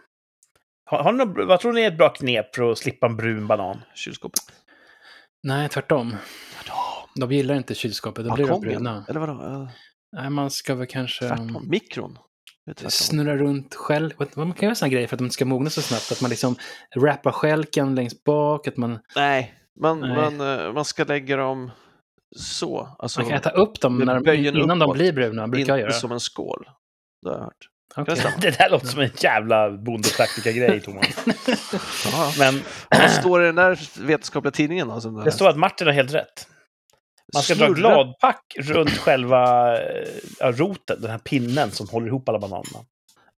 Har, har ni, något- vad tror ni är ett bra knep för att slippa en brun banan? Kylskåpet? Nej, tvärtom. De gillar inte kylskåpet, då blir de balkongen? bruna. Eller vadå? Nej, man ska väl kanske um, tvärtom? Mikron? Snurra runt själv. Man kan göra sådana grejer för att de inte ska mogna så snabbt. Att man liksom wrappar stjälken längst bak. Att man, Nej, man, Nej. Man, eh, man ska lägga dem så. Alltså, man kan äta upp dem när de, innan de blir bruna, brukar jag inte göra. som en skål. Det har jag hört. Stämma. Det där låter som en jävla bondepraktiker-grej, Thomas. Men Vad står det i den där vetenskapliga tidningen då? Som det står att Martin har helt rätt. Man ska dra Snurra- gladpack runt själva eh, ja, roten, den här pinnen som håller ihop alla bananerna.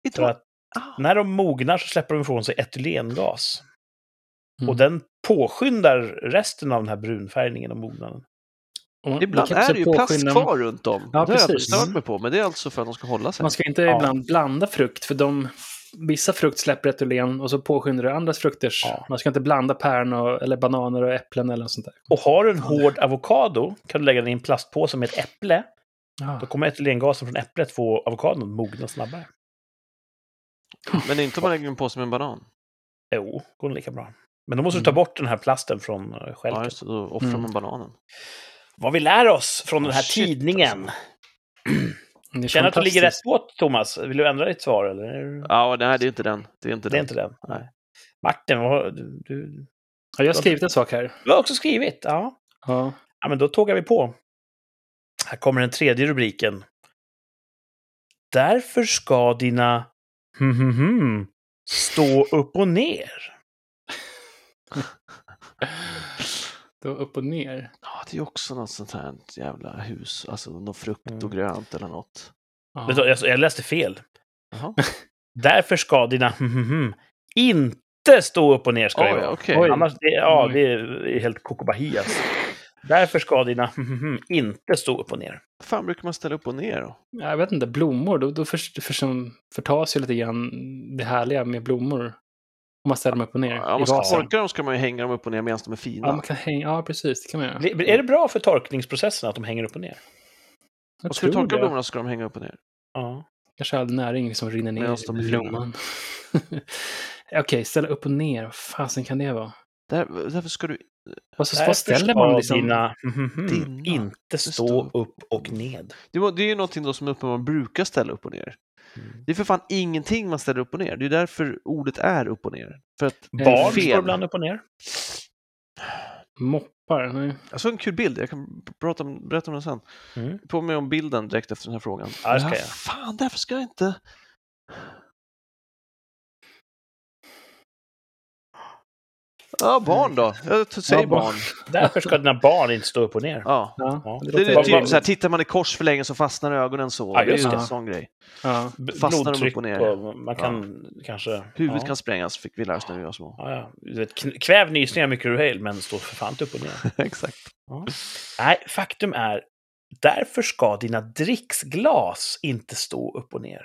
Inte För att Ah. när de mognar så släpper de ifrån sig etylengas. Mm. Och den påskyndar resten av den här brunfärgningen och mognaden. Och man- Ibland också är det ju plast påskynda- kvar runt om. Ja, det har jag precis. stört mig på, men det är alltså för att de ska hålla sig. Man ska inte Ja. ibland blanda frukt, för de, vissa frukt släpper etylen och så påskyndar det andras frukters. Ja. Man ska inte blanda päron och, eller bananer och äpplen eller något sånt där. Och har du en hård avokado kan du lägga den i en plastpåse med ett äpple. Ja. Då kommer etylengasen från äpplet få avokadon mogna snabbare. Men inte om man lägger en påse med en banan. Jo, går lika bra. Men då måste du ta Mm. bort den här plasten från eh, Ja, stjälken. just det, då offrar Mm. man bananen. Vad vi lär oss från den här Shit, tidningen. Är Känner att du ligger rätt på, Thomas? Vill du ändra ditt svar? Eller? Ja, nej, det är inte den. Det är inte Det är den. inte den. Nej. Martin, vad har du, du, Ja, jag har skrivit en sak här. du har också skrivit. Ja. Ja. ja, men då tågar vi på. Här kommer den tredje rubriken. Därför ska dina hmm, hmm, hmm, stå upp och ner. Då upp och ner. Ja, det är också något sånt här jävla hus. Alltså något frukt och Mm. grönt eller något. Ja. Vet du, Jag, jag läste fel. Jaha. Därför ska dina inte stå upp och ner. Ska det Oj, vara. okej. Oj. Annars, det, ja, det är helt kokobahi alltså. Därför ska dina inte stå upp och ner. Vad fan brukar man ställa upp och ner då? Ja, Jag vet inte, blommor, då, då för, för, förtas ju lite grann det härliga med blommor. Om man ställer dem upp och ner Ja, om i man ska vasen. torka dem ska man ju hänga dem upp och ner medan de är fina. Ja, man kan hänga, ja, precis, det kan man göra. Är det bra för torkningsprocessen att de hänger upp och ner? Jag och ska du tror torka det. blommorna ska de hänga upp och ner. Ja. Kanske all näring liksom rinner ner Medan de i är blomman. Okej, ställa upp och ner, vad fasen kan det vara? Där, därför ska du... Vad, så, Därför vad ställer man liksom? dina hmm, Dina. inte stå upp och ned. Det är det är ju någonting då som uppenbarligen brukar ställa upp och ner. Det är för fan ingenting man ställer upp och ner. Det är därför ordet är upp och ner. För att Barn fel. står ibland upp och ner. Moppar? Nej. Jag såg en kul bild, jag kan prata om, berätta om den sen. Mm. På mig om bilden direkt efter den här frågan. Ja, ska jag. Fan, därför ska jag inte... Ja, barn då. Jag säger Ja, barn. barn. Därför ska dina barn inte stå upp och ner. Ja. Ja, det Det är typ så här, tittar man i kors för länge så fastnar ögonen så. Ja, det är just ju det. en sån grej. ja. Fastnar de upp och ner? och man kan kanske... Huvudet kan sprängas, fick vi lära oss när vi var små. Ja. Du vet, kväv nysningar mycket du vill, men stå för fan inte upp och ner. Exakt. Nej, faktum är, därför ska dina dricksglas inte stå upp och ner.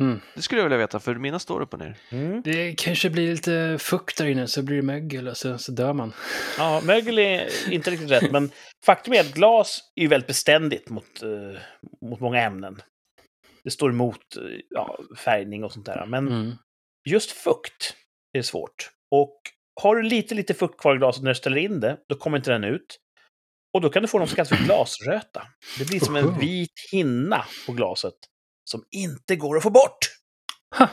Mm. Det skulle jag vilja veta, för mina står upp och ner. Mm. Det kanske blir lite fukt där inne så blir det mögel och så, så dör man. Ja, mögel är inte riktigt rätt, men faktum är att glas är ju väldigt beständigt mot, eh, mot många ämnen. Det står emot eh, ja, färgning och sånt där. Men Mm. just fukt är svårt. Och har du lite, lite fukt kvar i glaset när du ställer in det, då kommer inte den ut. Och då kan du få något som kallas för glasröta. Det blir som en vit hinna på glaset som inte går att få bort. Ha!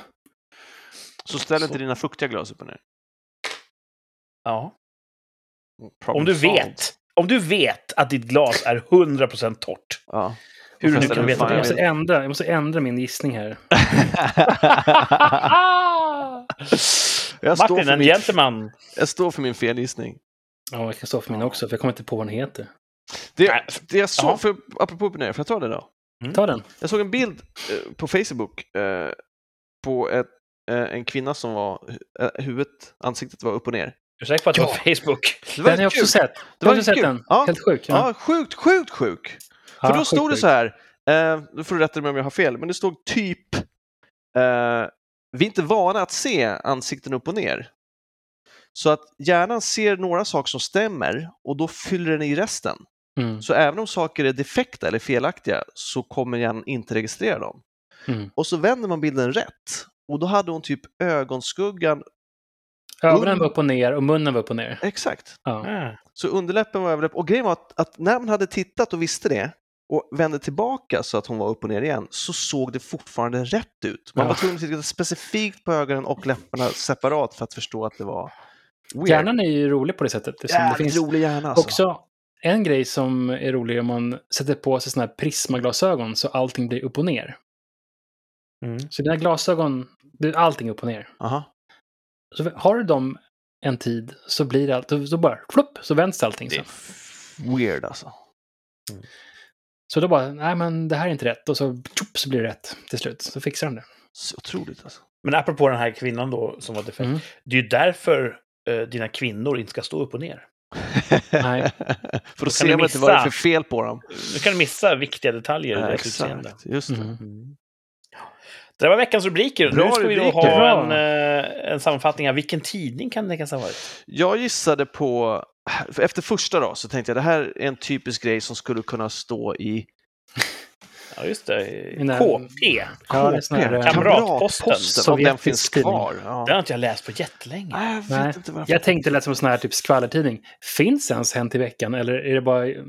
Så ställ Så. inte dina fuktiga glas upp och ner. Ja. Problem Om du solved. vet, om du vet att ditt glas är 100% torrt. Ja. Hur du jag nu kan veta det. Jag måste, ändra, jag måste ändra min gissning här. jag, står Martin, för en min, gentleman. jag står för min felgissning. Ja, jag kan stå för min också, för jag kommer inte på vad den heter. Det, det jag såg, för, apropå ner, får jag ta det då? Ta den. Jag såg en bild eh, på Facebook eh, på ett, eh, en kvinna som var, huvudet, ansiktet var upp och ner. Är du säker på att det var Ja. Facebook? Det var Den har jag kul. också sett. Det Du var sett den? Ja. Helt sjuk. Ja, sjukt, sjukt sjuk. För Ja, då stod det sjuk. så här, eh, nu får du rätta mig om jag har fel, men det stod typ eh, vi är inte vana att se ansikten upp och ner. Så att hjärnan ser några saker som stämmer och då fyller den i resten. Mm. Så även om saker är defekta eller felaktiga så kommer hjärnan inte registrera dem. Mm. Och så vänder man bilden rätt och då hade hon typ ögonskuggan, Ögonen var upp och ner och munnen var upp och ner. exakt. Ja. Ah. Så underläppen var överläpp. Och grejen var att, att när man hade tittat och visste det och vände tillbaka så att hon var upp och ner igen så såg det fortfarande rätt ut. Man Ja. var tvungen att titta specifikt på ögonen och läpparna separat för att förstå att det var weird. Hjärnan är ju rolig på det sättet. Det, som det finns rolig hjärna alltså. också en grej som är rolig om man sätter på sig såna här prismaglasögon så allting blir upp och ner. Mm. Så dina glasögon, det är allting upp och ner. Aha. Så har du dem en tid så blir det allt, då bara flopp, så vänds allting. Det är Så. weird alltså. så då bara, nej men det här är inte rätt. Och så, tjopp, så blir det rätt till slut. Så fixar de det. Så otroligt alltså. Men apropå den här kvinnan då som var defekt. Mm. Det är ju därför eh, dina kvinnor inte ska stå upp och ner. Nej. för då kan ser du man inte vad det är för fel på dem. Du kan missa viktiga detaljer i Ja, deras utseende. exakt, just det. Mm. Mm. Det var veckans rubriker. Bra nu ska vi då rubriker. ha Bra. en, eh, en sammanfattning av vilken tidning kan det tänkas ha varit. Jag gissade på, efter första då, så tänkte jag det här är en typisk grej som skulle kunna stå i Ja, just det. Den där- KP. Ja, eh, Kamratposten. om den finns kvar. Ja. har inte jag läst på jättelänge. Nej, jag Nej, inte varför. Jag tänkte lät som en sån här typ skvallertidning. Finns ens Hänt i veckan eller är det bara mm,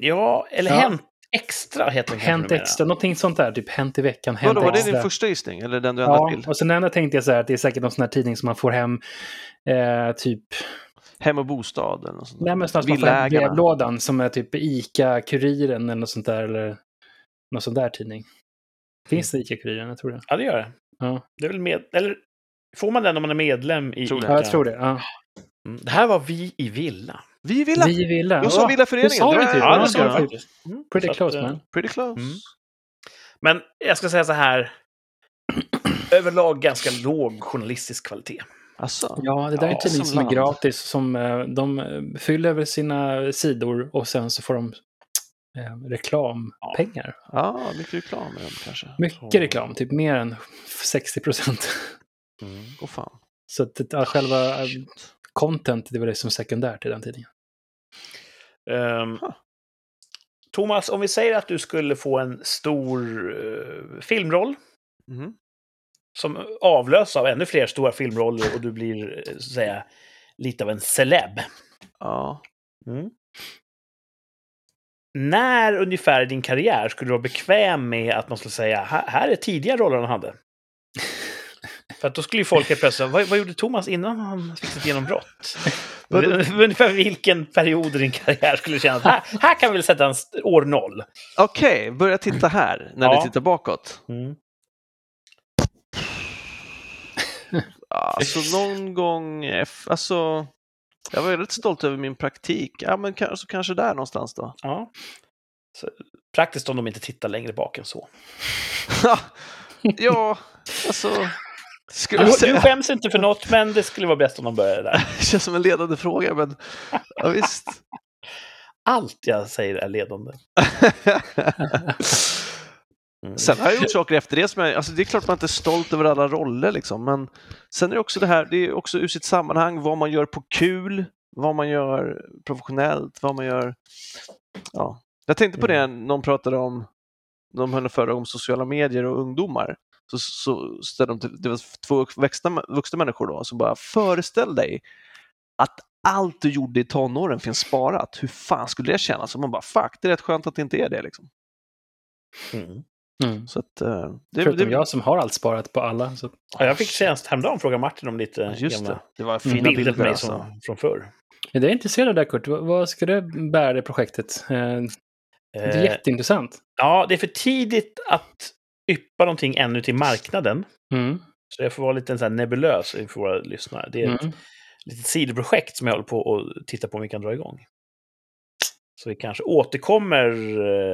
Ja, eller Ja. Hänt Extra heter den Hänt extra? Någonting sånt där, typ Hänt i veckan, Hänt Vadå, var det extra. din första gissning? Eller den du ändrade Ja, till? och sen ändå tänkte jag så här att det är säkert någon sån här tidning som man får hem, eh, typ, Hem och bostad eller något sånt där. nej men snart man får hem brevlådan som är typ ICA-Kuriren eller något sånt där, eller någon sån där tidning. Finns det ICA-Kuriren? Jag tror det. Ja, det gör det. Ja, Det är väl med... Eller får man den om man är medlem i Tror det. ja jag tror det. Ja. Mm. Det här var Vi i Villa. Vi vill Vi ville. Jag sa Ja, Villaföreningen. du sa det typ. Ja, Ja, sa jag ja. faktiskt. Mm. Pretty Så close eh, man. Pretty close. Mm. Men jag ska säga så här. Överlag ganska låg journalistisk kvalitet. Alltså, Ja, det där är en Ja, tidning som som är gratis. Som, eh, de fyller över sina sidor och sen så får de eh, reklampengar. ja, mycket reklam kanske. Mycket reklam, typ mer än 60 procent. Mm. Åh fan. Så att ja, själva eh, Shit. content, det var det som sekundärt i den tidningen. Huh. Thomas, om vi säger att du skulle få en stor eh, filmroll Mhm. som avlös av ännu fler stora filmroller och du blir, eh, så att säga, lite av en celeb. Ja. Mm. När ungefär i din karriär skulle du vara bekväm med att man skulle säga "Här- är tidiga roller han hade? För att då skulle ju folk helt plötsligt vad, vad gjorde Thomas innan han fick sitt genombrott? Ungefär vilken period i din karriär skulle du känna att här, här kan vi väl sätta en år noll? Okej, börja titta här när Ja. vi tittar bakåt. alltså någon gång, alltså jag var väldigt stolt över min praktik. Ja, men kanske, kanske där någonstans då. Ja. Så, praktiskt om de inte tittar längre bak än så. ja, alltså. Skulle du, säga... du skäms inte för något, men det skulle vara bäst om de började där. det känns som en ledande fråga, men ja, visst. Allt jag säger är ledande. Mm. Sen har jag gjort saker efter det som jag, alltså det är klart man inte är stolt över alla roller liksom, men sen är det också det här, det är också ur sitt sammanhang, vad man gör på kul, vad man gör professionellt, vad man gör, ja. Jag tänkte på det, mm. någon pratade om, de höll förra om sociala medier och ungdomar. Så, så ställde de till, det var två vuxna, vuxna människor då, så bara föreställ dig att allt du gjorde i tonåren finns sparat. Hur fan skulle det kännas? Och man bara fuck, det är rätt skönt att det inte är det liksom. Mm. Mm. Så att, uh, det, Förutom det, jag som har allt sparat på alla. Så... Ja, jag fick senast häromdagen fråga Martin om lite Just gamla det. det var fina bilder, bilder på mig alltså. som, från förr. Jag är intresserad av det Kurt. Vad ska du bära det projektet? Eh, det är eh, jätteintressant. Ja, det är för tidigt att yppa någonting ännu till marknaden. Mm. Så jag får vara lite så här nebulös för våra lyssnare. Det är mm. ett litet sidoprojekt som jag håller på att titta på om vi kan dra igång. Så vi kanske återkommer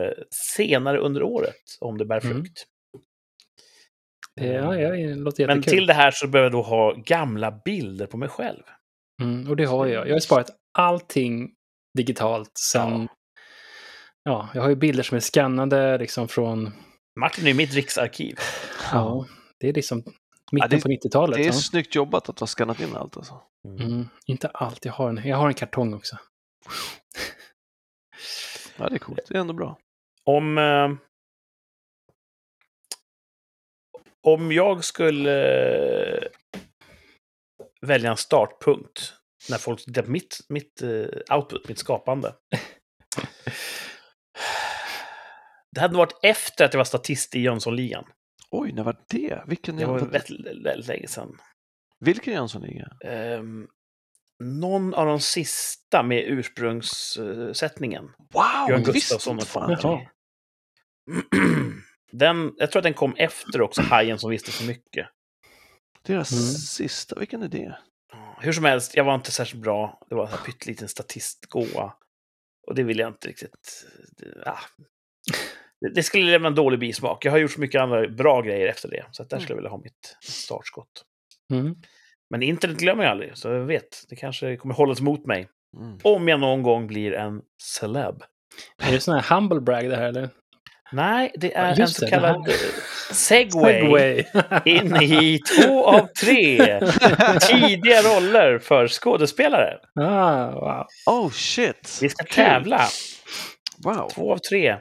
eh, senare under året om det bär mm. frukt. Mm. Ja, ja, det låter Men till det här så behöver jag då ha gamla bilder på mig själv. Mm, och det har jag. Jag har sparat allting digitalt sen... Ja. ja, jag har ju bilder som är skannade liksom från... Martin är mitt riksarkiv. Ja, det är liksom mitten ja, det, på 90-talet. Det är ja. snyggt jobbat att du har skannat in allt alltså. Mm, inte allt, jag har en, jag har en kartong också. Ja, det är coolt. Det är ändå bra. Om, eh, om jag skulle eh, välja en startpunkt när folk tittar på mitt, mitt eh, output, mitt skapande. det hade varit efter att jag var statist i Jönssonligan. Oj, när var det? Vilken det var väldigt, väldigt länge sedan. Vilken Jönssonliga? Um, någon av de sista med ursprungssättningen. Wow! Björn Gustafsson och fan. Den, jag tror att den kom efter också, Hajen som visste så mycket. Deras mm. sista, vilken är det? Hur som helst, jag var inte särskilt bra. Det var en pytteliten statistgåa. Och det vill jag inte riktigt... Ja. Det skulle lämna en dålig bismak. Jag har gjort så mycket andra bra grejer efter det. Så där mm. skulle jag vilja ha mitt startskott. Mm. Men internet glömmer jag aldrig, så jag vet. Det kanske kommer hållas mot mig. Mm. Om jag någon gång blir en celeb. Är det sån här humble brag det här eller? Nej, det är ja, en så kallad det, segway, segway. in i två av tre tidiga roller för skådespelare. Ah, wow. Oh shit! Vi ska tävla. Wow. Två av tre,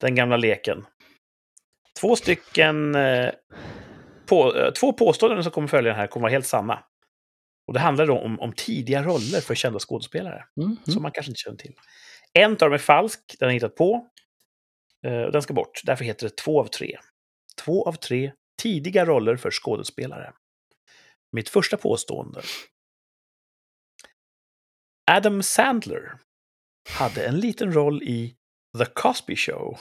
den gamla leken. Två stycken eh, på, eh, två påståenden som kommer följa den här kommer vara helt sanna. Och det handlar då om, om tidiga roller för kända skådespelare. Mm. Som man kanske inte känner till. En av dem är falsk, den har hittat på. Uh, den ska bort. Därför heter det två av tre. Två av tre tidiga roller för skådespelare. Mitt första påstående. Adam Sandler hade en liten roll i The Cosby Show.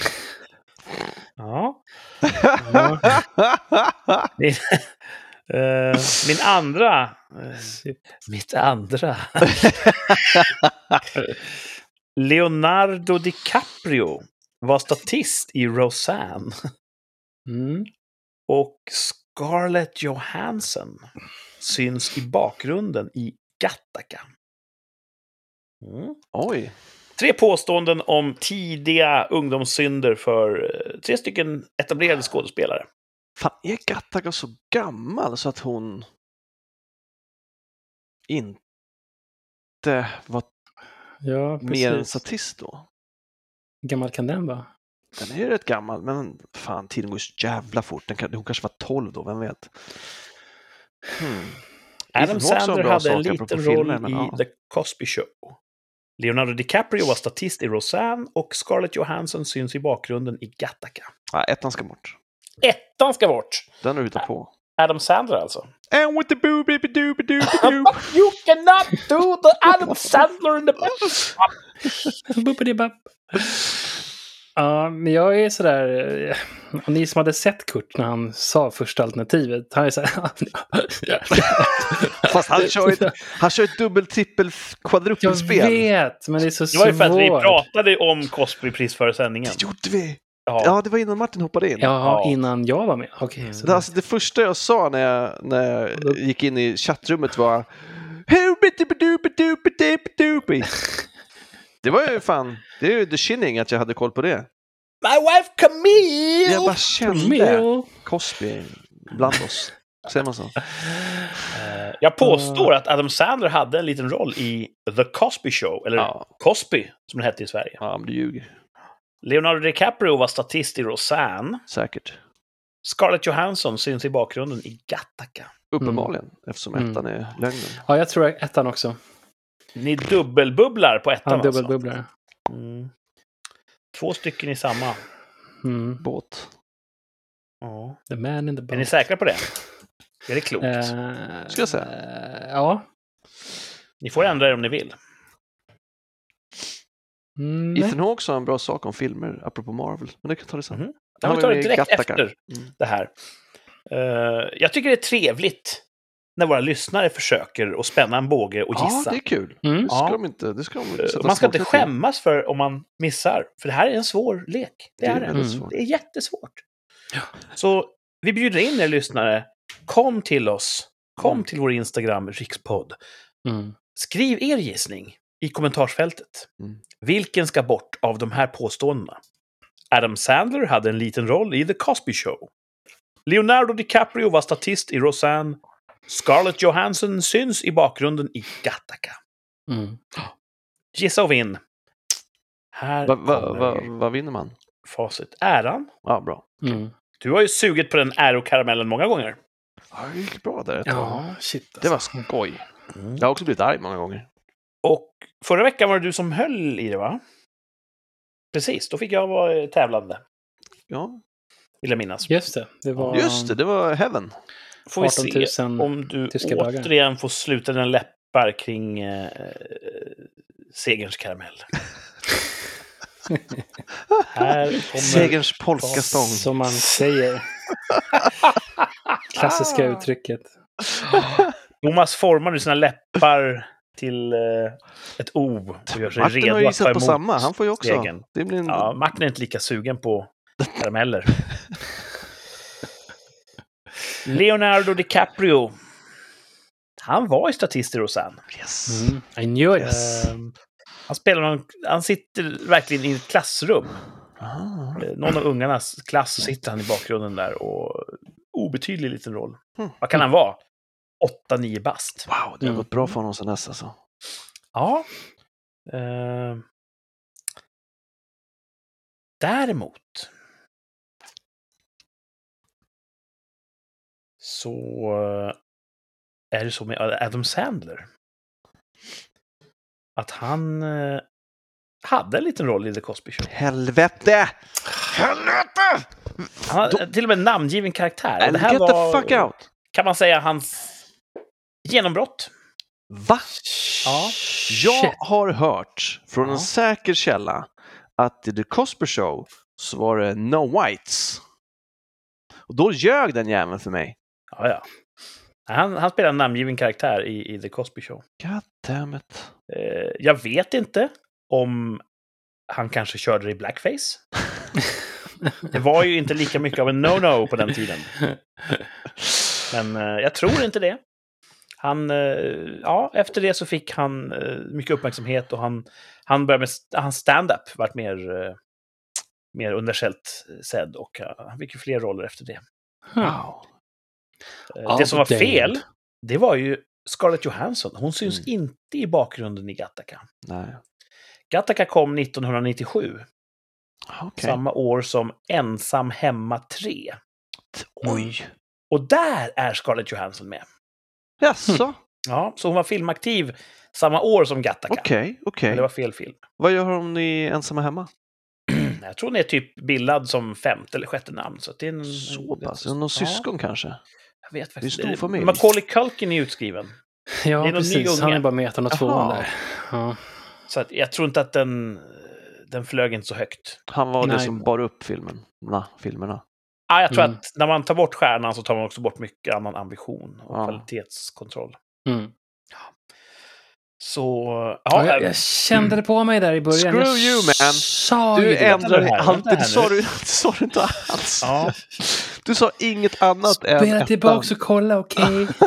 ja. ja. Uh, min andra... Uh, mitt andra... Leonardo DiCaprio var statist i Roseanne. Mm. Och Scarlett Johansson syns i bakgrunden i Gattaca. Mm. Oj. Tre påståenden om tidiga ungdomssynder för eh, tre stycken etablerade skådespelare. Fan, är Gattaca så gammal så att hon inte var ja, mer än statist då? Gammal kan den vara? Den är ju rätt gammal, men fan, tiden går så jävla fort. Den kan, hon kanske var 12 då, vem vet? Hmm. Adam Sandler hade en liten roll filmer, i ja. The Cosby Show. Leonardo DiCaprio var statist i Roseanne och Scarlett Johansson syns i bakgrunden i Gattaca. Ja, ettan ska bort. Ettan ska bort! Den är ute på. Adam Sandler alltså. And with the boo baby doo doo You cannot do the Adam Sandler in the Boopity bop. Ja, men jag är sådär... eh, Ni som hade sett Kurt när han sa första alternativet, han är såhär... Fast han kör ett, han kör ett dubbel, trippel, Jag kvadrupelspel. vet, men det är så Det var ju för att vi svårt. pratade om Cosplay-pris före sändningen. Det gjorde vi! Ja. Ja, det var innan Martin hoppade in. Ja, Ja. innan jag var med. Okej. så Det, alltså, det första jag sa när jag, när jag gick in i chattrummet var. Det var ju fan, det är ju the shinning att jag hade koll på det. My wife Camille! Jag bara kände Camille. Cosby bland oss. Säger man så? Eh, Jag påstår att Adam Sandler hade en liten roll i The Cosby Show, eller Ja, Cosby som det hette i Sverige. ja men du ljuger. Leonardo DiCaprio var statist i Roseanne. Säkert. Scarlett Johansson syns i bakgrunden i Gattaca. Uppenbarligen, eftersom Mm. ettan är lögnen. Ja, jag tror ettan också. Ni dubbelbubblar på ettan Han alltså. dubbelbubblar. Mm. Två stycken i samma. Mm. Båt. Ja. The man in the boat. Är ni säkra på det? Är det klokt? Eh, Ska jag säga. eh, ja. Ni får ändra er om ni vill. Mm. Ethan Hawke sa en bra sak om filmer, apropå Marvel. Men det kan ta det sen. Han Ja, vi tar det direkt Gattaca. efter Mm. det här. Eh, jag tycker det är trevligt när våra lyssnare försöker att spänna en båge och Ja, gissa. det är kul. Mm. Det ska Ja. de inte. Det ska de Eh, sätta man ska inte skämmas för om man missar, för det här är en svår lek. Det är det. väldigt Mm. svårt. Det är jättesvårt. Så vi bjuder in er lyssnare. Kom till oss. Kom Mm. till vår Instagram, rikspodd. Mm. Skriv er gissning i kommentarsfältet. Mm. Vilken ska bort av de här påståendena? Adam Sandler hade en liten roll i The Cosby Show. Leonardo DiCaprio var statist i Roseanne. Scarlett Johansson syns i bakgrunden i Gattaca. Mm. Gissa och vinn. Här Va, va, va, vad vinner man? facit. Äran. Ja, bra. Mm. Du har ju sugit på den ärokaramellen många gånger. Ja, det gick bra där ett tag. Ja, shit. Det var alltså. skoj. Jag har också blivit arg många gånger. Och förra veckan var det du som höll i det, va? Precis, då fick jag vara eh, tävlande, Ja, vill jag minnas. Just det. Det var just det. Det var Heaven. Får vi 18 se 000 om du återigen får sluta dina läppar kring eh, segerns karamell. Här kommer... Segerns polkastång. Som man säger. Klassiska uttrycket. Thomas formar nu sina läppar till eh, ett O och gör sig Martin redo har ju att ta gissat på samma. Han får ju också. segern. Det blir en... Ja, Martin är inte lika sugen på karameller. Leonardo DiCaprio. Han var ju statist i Roseanne. Yes. Mm. I knew it. Yes. Ehm, han spelar någon, han sitter verkligen i ett klassrum. Ah. Eh, Någon av ungarnas klass sitter han i bakgrunden där och obetydlig liten roll. Hmm. Vad kan han vara? 8-9 bast. Wow, det har Mm. gått bra för honom sen dess alltså. Ja. Ehm. däremot. Så eh, är det så med Adam Sandler. Att han eh, hade en liten roll i The Cosby Show. Helvete! Helvete! Han hade till och med en namngiven karaktär. And det här get var, the fuck out! kan man säga, hans genombrott. Va? Ja. Jag har hört från Ja. en säker källa att i The Cosby Show så var det No Whites. Och då ljög den jäveln för mig. Ja, ja. Han, han spelar en namngiven karaktär i, i The Cosby Show. God damn it. Eh, jag vet inte om han kanske körde det i blackface. Det var ju inte lika mycket av en no-no på den tiden. Men eh, jag tror inte det. Han, eh, ja, efter det så fick han eh, mycket uppmärksamhet och han, han började med hans stand-up vart mer, eh, mer universellt sedd och han fick ju fler roller efter det. Wow. Det som var fel, det var ju Scarlett Johansson. Hon syns Mm. inte i bakgrunden i Gattaca. Nej. Gattaca kom 1997, Okej. samma år som Ensam hemma 3. Oj. Och där är Scarlett Johansson med. Jaså? Ja, så hon var filmaktiv samma år som Gattaca. Okej, okej. Men det var fel film. Vad gör hon i Ensamma Hemma? Jag tror hon är typ bildad som femte eller sjätte namn. Så det är en, Så en, pass? Är hon någon Ja, syskon kanske? Jag vet Det är faktiskt en stor familj. Macaulay Culkin är utskriven. Ja, Det är precis. Han är bara med ettan och tvåan där. Ja. Så att jag tror inte att den... den flög inte så högt. Han var Nej. det som bar upp filmen. Na, filmerna. Ja, jag tror Mm. att när man tar bort stjärnan så tar man också bort mycket annan ambition och Ja. kvalitetskontroll. Mm. Så... Ja, Ja, jag, jag kände det på mig där i början. Screw jag you, man. Sa Du ändrar alltid. Det sa du, sa du inte alls. ja. Du sa inget annat än Spela ettan. tillbaka och kolla, okej?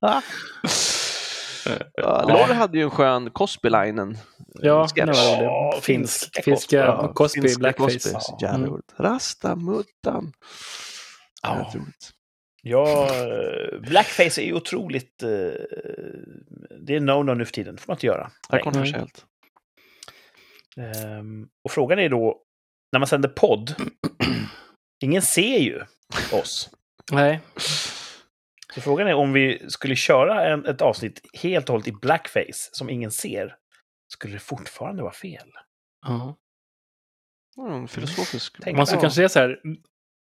Ja, Lauri hade ju en skön Cosby-linen. Ja, Sketch. det var det. Ja, Finsk, finska Cosby, finska blackface. Cosby, Ja. jävla Mm. Rastamuttan. Ja. Ja. eh, blackface är ju otroligt... eh, Det är no-no nu för tiden. Det får man inte göra. Det är kontroversiellt. Ehm, och frågan är då, när man sänder podd, ingen ser ju oss. Nej. Så frågan är om vi skulle köra en, ett avsnitt helt och hållet i blackface som ingen ser, skulle det fortfarande vara fel? Ja. Mm, filosofisk. Tänk- Man ska Ja. kanske säga så här.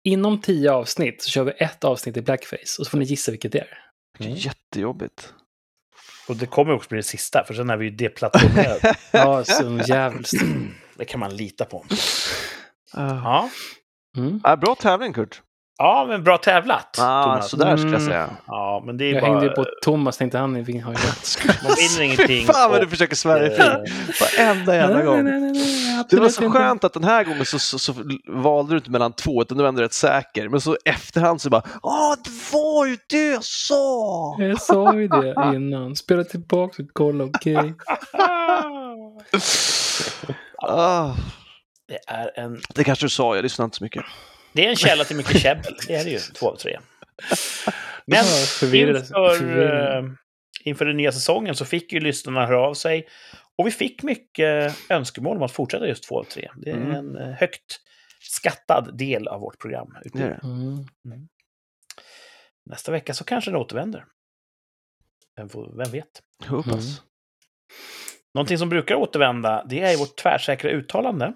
Inom tio avsnitt så kör vi ett avsnitt i blackface och så får ni gissa vilket det är. Det är Jättejobbigt. Och det kommer också bli det sista, för sen är vi ju deplattformerade. Ja, så jävligt. det kan man lita på. Uh. Ja, Mm. Ja, bra tävling, Kurt. Ja men bra tävlat, Ah, Thomas. sådär skulle jag Mm. säga. Ja, men det är Jag bara... hängde ju på Thomas, tänkte han ju rätt. Man vinner ingenting. Fan vad och- du försöker svära dig fri. Varenda jävla gång. Nej, nej, nej, nej, Det var så skönt att den här gången så, så, så valde du inte mellan två, utan du var ändå rätt säker. Men så efterhand så bara, ja det var ju det jag sa! Jag sa ju det innan. Spela tillbaka och kolla, okej? Ah, Det är en det kanske du sa, jag lyssnade inte så mycket. Det är en källa till mycket käbbel, det är det ju, två av tre. Men inför, eh, inför den nya säsongen så fick ju lyssnarna höra av sig. Och vi fick mycket önskemål om att fortsätta just två av tre. Det är Mm. en eh, högt skattad del av vårt program. Det det. Mm. Nästa vecka så kanske den återvänder. Vem, får, vem vet? Jag hoppas. Mm. Någonting som brukar återvända, det är vårt tvärsäkra uttalande.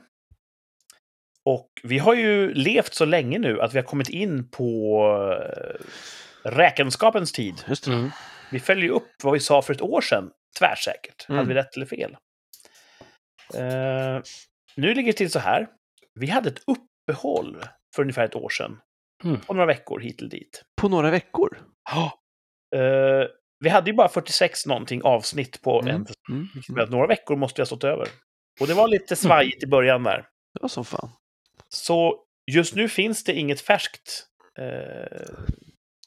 Och vi har ju levt så länge nu att vi har kommit in på eh, räkenskapens tid. Just det. Mm. Vi följer ju upp vad vi sa för ett år sedan, tvärsäkert. Mm. Hade vi rätt eller fel? Eh, nu ligger det till så här. Vi hade ett uppehåll för ungefär ett år sedan. Mm. På några veckor hit eller dit. På några veckor. Eh, vi hade ju bara 46 någonting avsnitt på Mm. en Mm. vilket betyder att några veckor måste jag ha stått över. Och det var lite svajigt i början där. Det var som fan. Så just nu finns det inget färskt eh,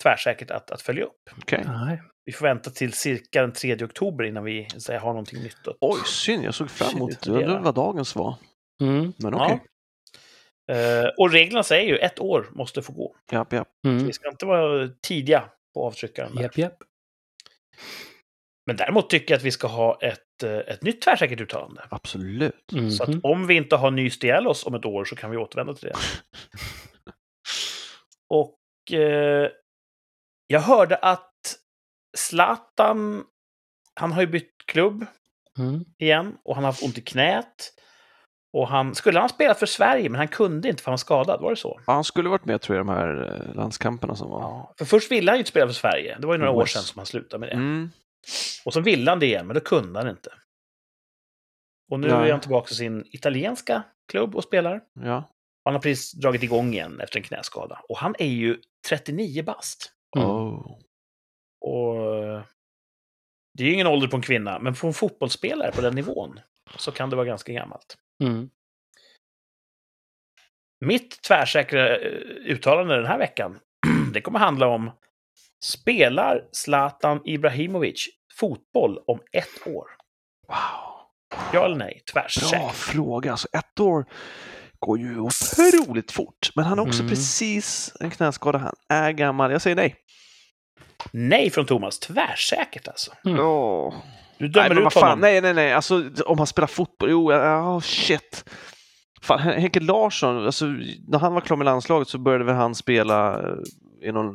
tvärsäkert att, att följa upp. Nej. Vi får vänta till cirka den 3 oktober innan vi säga, har någonting nytt. att- Oj, synd. Jag såg fram emot det. Undrar vad dagens var. Mm. Men Ja. okej. Eh, och reglerna säger ju ett år måste få gå. Japp, japp. Mm. Vi ska inte vara tidiga på avtryckaren. Japp, japp. Men däremot tycker jag att vi ska ha ett, ett nytt tvärsäkert uttalande. Absolut. Mhm. Så att om vi inte har ny Stielos om ett år så kan vi återvända till det. Och eh, jag hörde att Zlatan, han har ju bytt klubb Mm. igen och han har haft ont i knät. Och han skulle han ha spelat för Sverige, men han kunde inte för han var skadad. Var det så? Ja, han skulle varit med tror jag i de här eh, landskamperna som var. Ja. För först ville han ju inte spela för Sverige. Det var ju några år OS. sedan som han slutade med det. Mm. Och så ville han det igen, men då kunde han inte. Och nu Nej. är han tillbaka i sin italienska klubb och spelar. Ja. Han har precis dragit igång igen efter en knäskada. Och han är ju 39 bast. Mm. Oh. Och det är ju ingen ålder på en kvinna, men på en fotbollsspelare på den nivån så kan det vara ganska gammalt. Mm. Mitt tvärsäkra eh, uttalande den här veckan, det kommer handla om Spelar Zlatan Ibrahimovic fotboll om ett år? Wow. Ja eller nej? Bra Tvärsäkert. fråga. Alltså, ett år går ju otroligt fort. Men han har också Mm. precis en knäskada. Han är gammal. Jag säger nej. Nej från Thomas. Tvärsäkert alltså. Mm. Åh. Du Nej, dömer vad ut honom. Nej, nej, nej. Alltså, om han spelar fotboll. Jo, ja, oh, shit. Fan, Hen- Henke Larsson, alltså, när han var klar med landslaget så började väl han spela eh, i någon,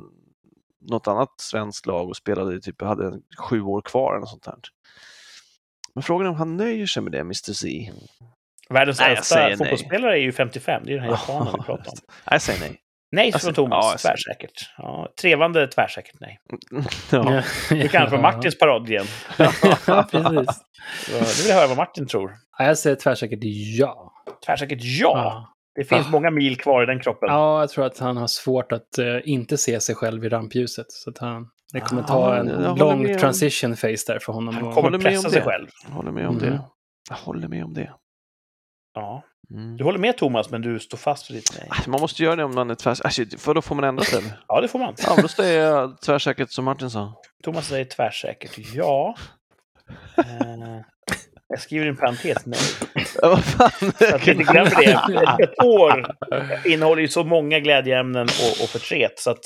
något annat svenskt lag och spelade typ, hade en, sju år kvar eller något sånt där. Men frågan är om han nöjer sig med det, Mr. Z. Världens Nej, äldsta nej. fotbollsspelare är ju 55. Det är den här japanen vi pratar om. Nej, jag säger nej. Nej, från Thomas. ja, tvärsäkert. Ja, trevande tvärsäkert nej. Ja. Det kanske var Martins paradgren. ja, precis. Så Nu vill jag höra vad Martin tror. Ja, jag säger tvärsäkert ja. Tvärsäkert ja. Det finns Ja. många mil kvar i den kroppen. ja, jag tror att han har svårt att eh, inte se sig själv i rampljuset. Så att han, det kommer Ah, ta jag en lång transition phase där för honom. Han att- kommer pressa sig det. själv. Jag håller med om Mm. det. Jag håller med om det. Ja. Mm. Du håller med Thomas, men du står fast vid ditt nej. Ah, Man måste göra det om man är tvärsäker. Alltså, för då får man ändra sig. Ja, det får man. Ja, då säger jag tvärsäkert som Martin sa. Thomas säger tvärsäkert ja. Eh, jag skriver en parentes nej. Vad fan. Så att vi inte glömmer det. Ett år innehåller ju så många glädjeämnen och, och förtret. Så att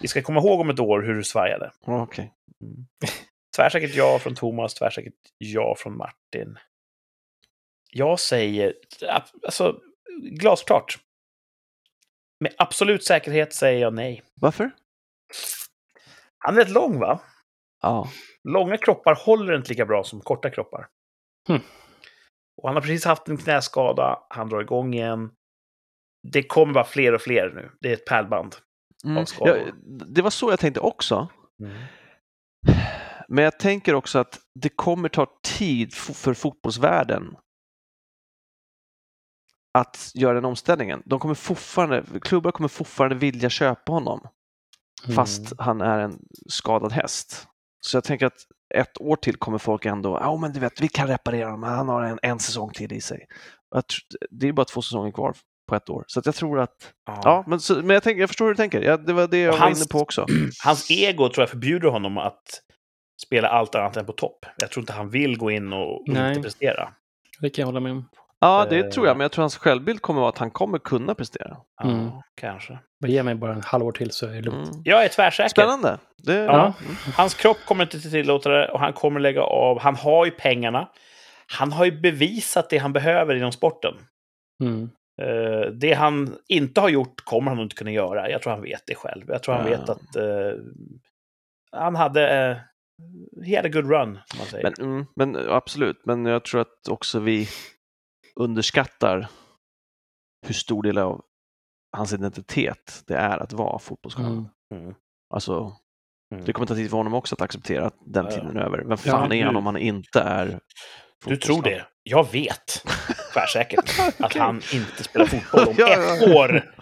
vi ska komma ihåg om ett år hur du svajade. Ja, Okej. Tvärsäkert ja från Thomas, tvärsäkert ja från Martin. Jag säger, alltså glasklart. Med absolut säkerhet säger jag nej. Varför? Han är rätt lång va? Ja. Långa kroppar håller inte lika bra som korta kroppar. Hmm. Och han har precis haft en knäskada, han drar igång igen. Det kommer vara fler och fler nu. Det är ett pärlband. Mm. Ja. Det var så jag tänkte också. Men jag tänker också att det kommer ta tid för fotbollsvärlden att göra den omställningen. De kommer fortfarande, klubbar kommer fortfarande vilja köpa honom Mm. fast han är en skadad häst. Så jag tänker att ett år till kommer folk ändå, ja men du vet, vi kan reparera honom, han har en, en säsong till i sig. Det är bara två säsonger kvar på ett år. Så att jag tror att, ja, men, så, men jag, tänker, jag förstår hur du tänker. Ja, det var det jag Och var hans- inne på också. Hans ego tror jag förbjuder honom att spela allt annat än på topp. Jag tror inte han vill gå in och, och Nej. inte prestera. Det kan jag hålla med om. Ja, det Eh. tror jag, men jag tror hans självbild kommer vara att han kommer kunna prestera. Ja, Mm. kanske. Men ge mig bara en halvår till så är det lugnt. Mm. Jag är tvärsäker. Spännande. Det, Ja. Mm. Hans kropp kommer inte tillåta det och han kommer lägga av. Han har ju pengarna. Han har ju bevisat det han behöver inom sporten. Mm. Eh, det han inte har gjort kommer han inte kunna göra. Jag tror han vet det själv. Jag tror han Ja. vet att eh, han hade... Uh, he had a good run, man säger. Men, mm, men absolut, men jag tror att också vi underskattar hur stor del av hans identitet det är att vara fotbollsstjärna. Mm. Mm. Alltså, Mm. det kommer ta tid för honom också att acceptera att den Ja, ja. tiden är över. Vem Ja, fan är han om han inte är Du tror det? Jag vet tvärsäkert att han inte spelar fotboll om Ja, ja, ett år.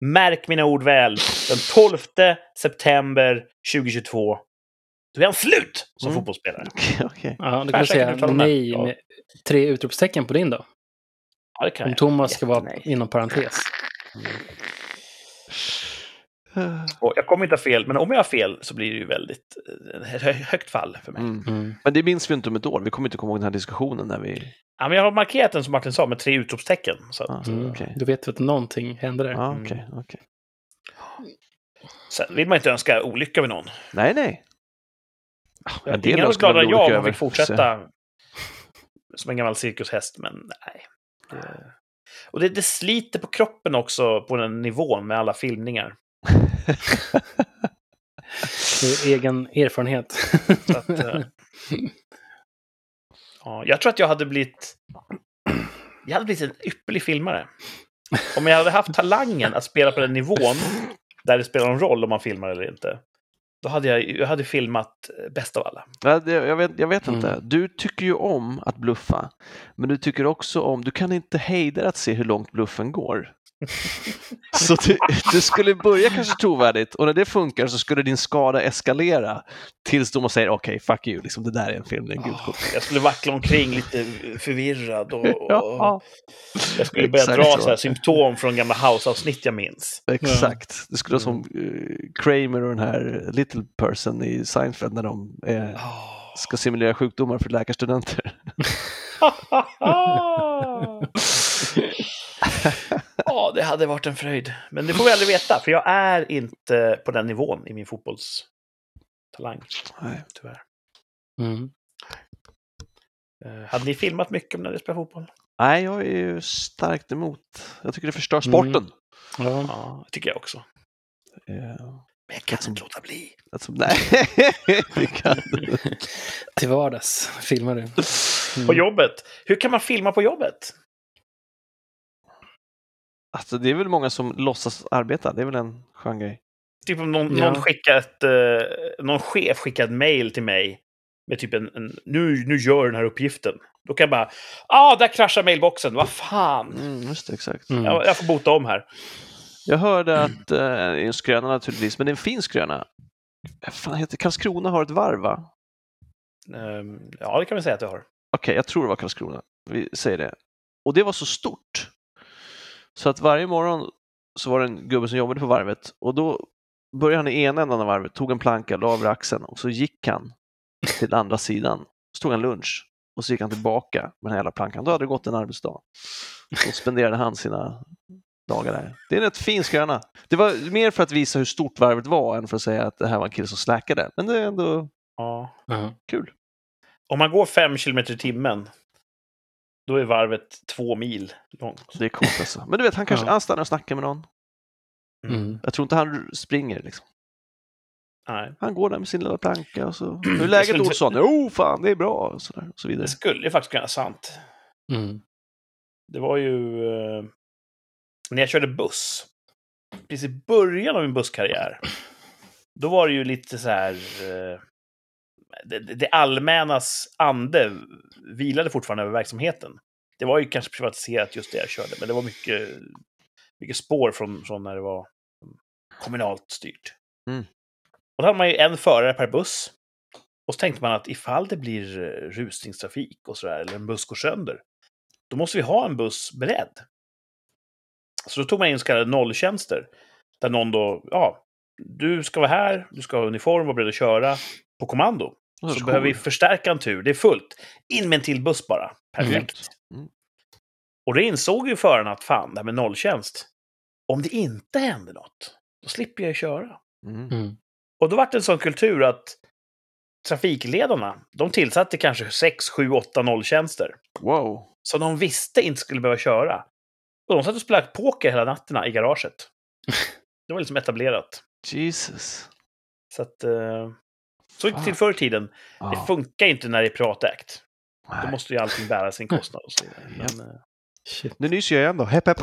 Märk mina ord väl. Den 12 september 2022. Då är han slut som Mm. fotbollsspelare. Okej, okej. Ja, du kan säga nej med tre utropstecken på din då. Ja, det kan Om jag. Thomas ska vara inom parentes. Och jag kommer inte ha fel, men om jag har fel så blir det ju väldigt eh, högt fall för mig. Mm. Mm. Men det minns vi inte om ett år. Vi kommer inte komma ihåg den här diskussionen när vi... Ja, men jag har markerat den som Martin sa med tre utropstecken. Så att, Ja. Mm. Okej. Då vet vi att någonting händer där. Ja, Mm. okej, okej. Sen vill man inte önska olycka med någon. Nej, nej. En del Ingen av oss skulle gladare än jag om fick fortsätta som en gammal cirkushäst, men nej. Det... Och det, det sliter på kroppen också på den nivån med alla filmningar. Det är egen erfarenhet. Så att, eh, ja, jag tror att jag hade blivit... Jag hade blivit en ypperlig filmare. Om jag hade haft talangen att spela på den nivån där det spelar någon roll om man filmar eller inte. Då hade jag, jag hade filmat eh, bäst av alla. Ja, det, jag vet, jag vet inte. Mm. Du tycker ju om att bluffa, men du tycker också om, du kan inte hejda att se hur långt bluffen går. Så du, du skulle börja kanske trovärdigt och när det funkar så skulle din skada eskalera tills de säger okej, fuck you, liksom, det där är en film, det är en kort. Jag skulle vackla omkring lite förvirrad och, Ja, jag skulle börja exakt dra så. så här symptom från gamla House-avsnitt jag minns. exakt. Det skulle vara som Mm. eh, Kramer och den här Little Person i Seinfeld när de eh, ska simulera sjukdomar för läkarstudenter. ja, det hade varit en fröjd. Men det får vi aldrig veta, för jag är inte på den nivån i min fotbollstalang. Nej. Tyvärr. Mm. Eh, Hade ni filmat mycket om ni spelat fotboll? Nej, jag är ju starkt emot. Jag tycker det förstör Mm. sporten. Ja. Ja, det tycker jag också. Eh, Men jag kan inte låta bli. Alltså, nej, det kan. Till vardags filmar du. På Mm. jobbet. Hur kan man filma på jobbet? Alltså, det är väl många som låtsas arbeta, det är väl en skön grej. Typ om någon, Ja. någon, skickar ett, eh, någon chef skickar ett mail till mig med typ en, en nu, nu gör den här uppgiften. Då kan jag bara, ah, där kraschar mailboxen, vad fan. Mm, just det, exakt. Mm. Jag, jag får bota om här. Jag hörde att, eh, det är en skröna naturligtvis, men det är en fin skröna. Vad fan heter Karlskrona har ett varv, va? Ehm, ja, det kan vi säga att jag har. Okej, jag tror det var Karlskrona. Vi säger det. Och det var så stort. Så att varje morgon så var det en gubbe som jobbade på varvet och då började han i ena änden av varvet, tog en planka, la över axeln och så gick han till andra sidan. Så tog han lunch och så gick han tillbaka med den här jävla plankan. Då hade det gått en arbetsdag. Då spenderade han sina dagar där. Det är en rätt fin skröna. Det var mer för att visa hur stort varvet var än för att säga att det här var en kille som slackade. Men det är ändå Ja. Ja. kul. Om man går fem kilometer i timmen, då är varvet två mil långt. Det är coolt alltså. Men du vet, han kanske Ja. han stannar och snackar med någon. Mm. Jag tror inte han springer. Liksom. Nej. Han går där med sin lilla planka och så... Hur är läget skulle inte- Olsson? Jo, fan, det är bra. Och så, där, och så vidare. Det skulle ju faktiskt kunna vara sant. Mm. Det var ju eh, när jag körde buss. Precis i början av min busskarriär. Då var det ju lite så här... Eh, det, det allmännas ande vilade fortfarande över verksamheten. Det var ju kanske privatiserat just det jag körde, men det var mycket, mycket spår från, från när det var kommunalt styrt. Mm. Och då hade man ju en förare per buss. Och så tänkte man att ifall det blir eh, rusningstrafik och sådär, eller en buss går sönder, då måste vi ha en buss beredd. Så då tog man in så kallade nolltjänster. Där någon då, ja, du ska vara här, du ska ha uniform och vara beredd att köra på kommando. Så var behöver vi cool. förstärka en tur, det är fullt. In med en till buss bara. Perfekt. Mm. Och det insåg ju föraren att fan, det här med nolltjänst, om det inte händer något, då slipper jag köra. Mm. Mm. Och då var det en sån kultur att trafikledarna, de tillsatte kanske 6, 7, 8 nolltjänster. Wow. Som de visste inte skulle behöva köra. Och de satt och spelade poker hela nätterna i garaget. Det var liksom etablerat. Jesus. Så att... Så gick det till förr i tiden. Det Ja. funkar inte när det är privatägt. Då måste ju allting bära sin kostnad och så vidare. Men, eh, Shit. Nu nyser jag igen då. Hepp, hepp.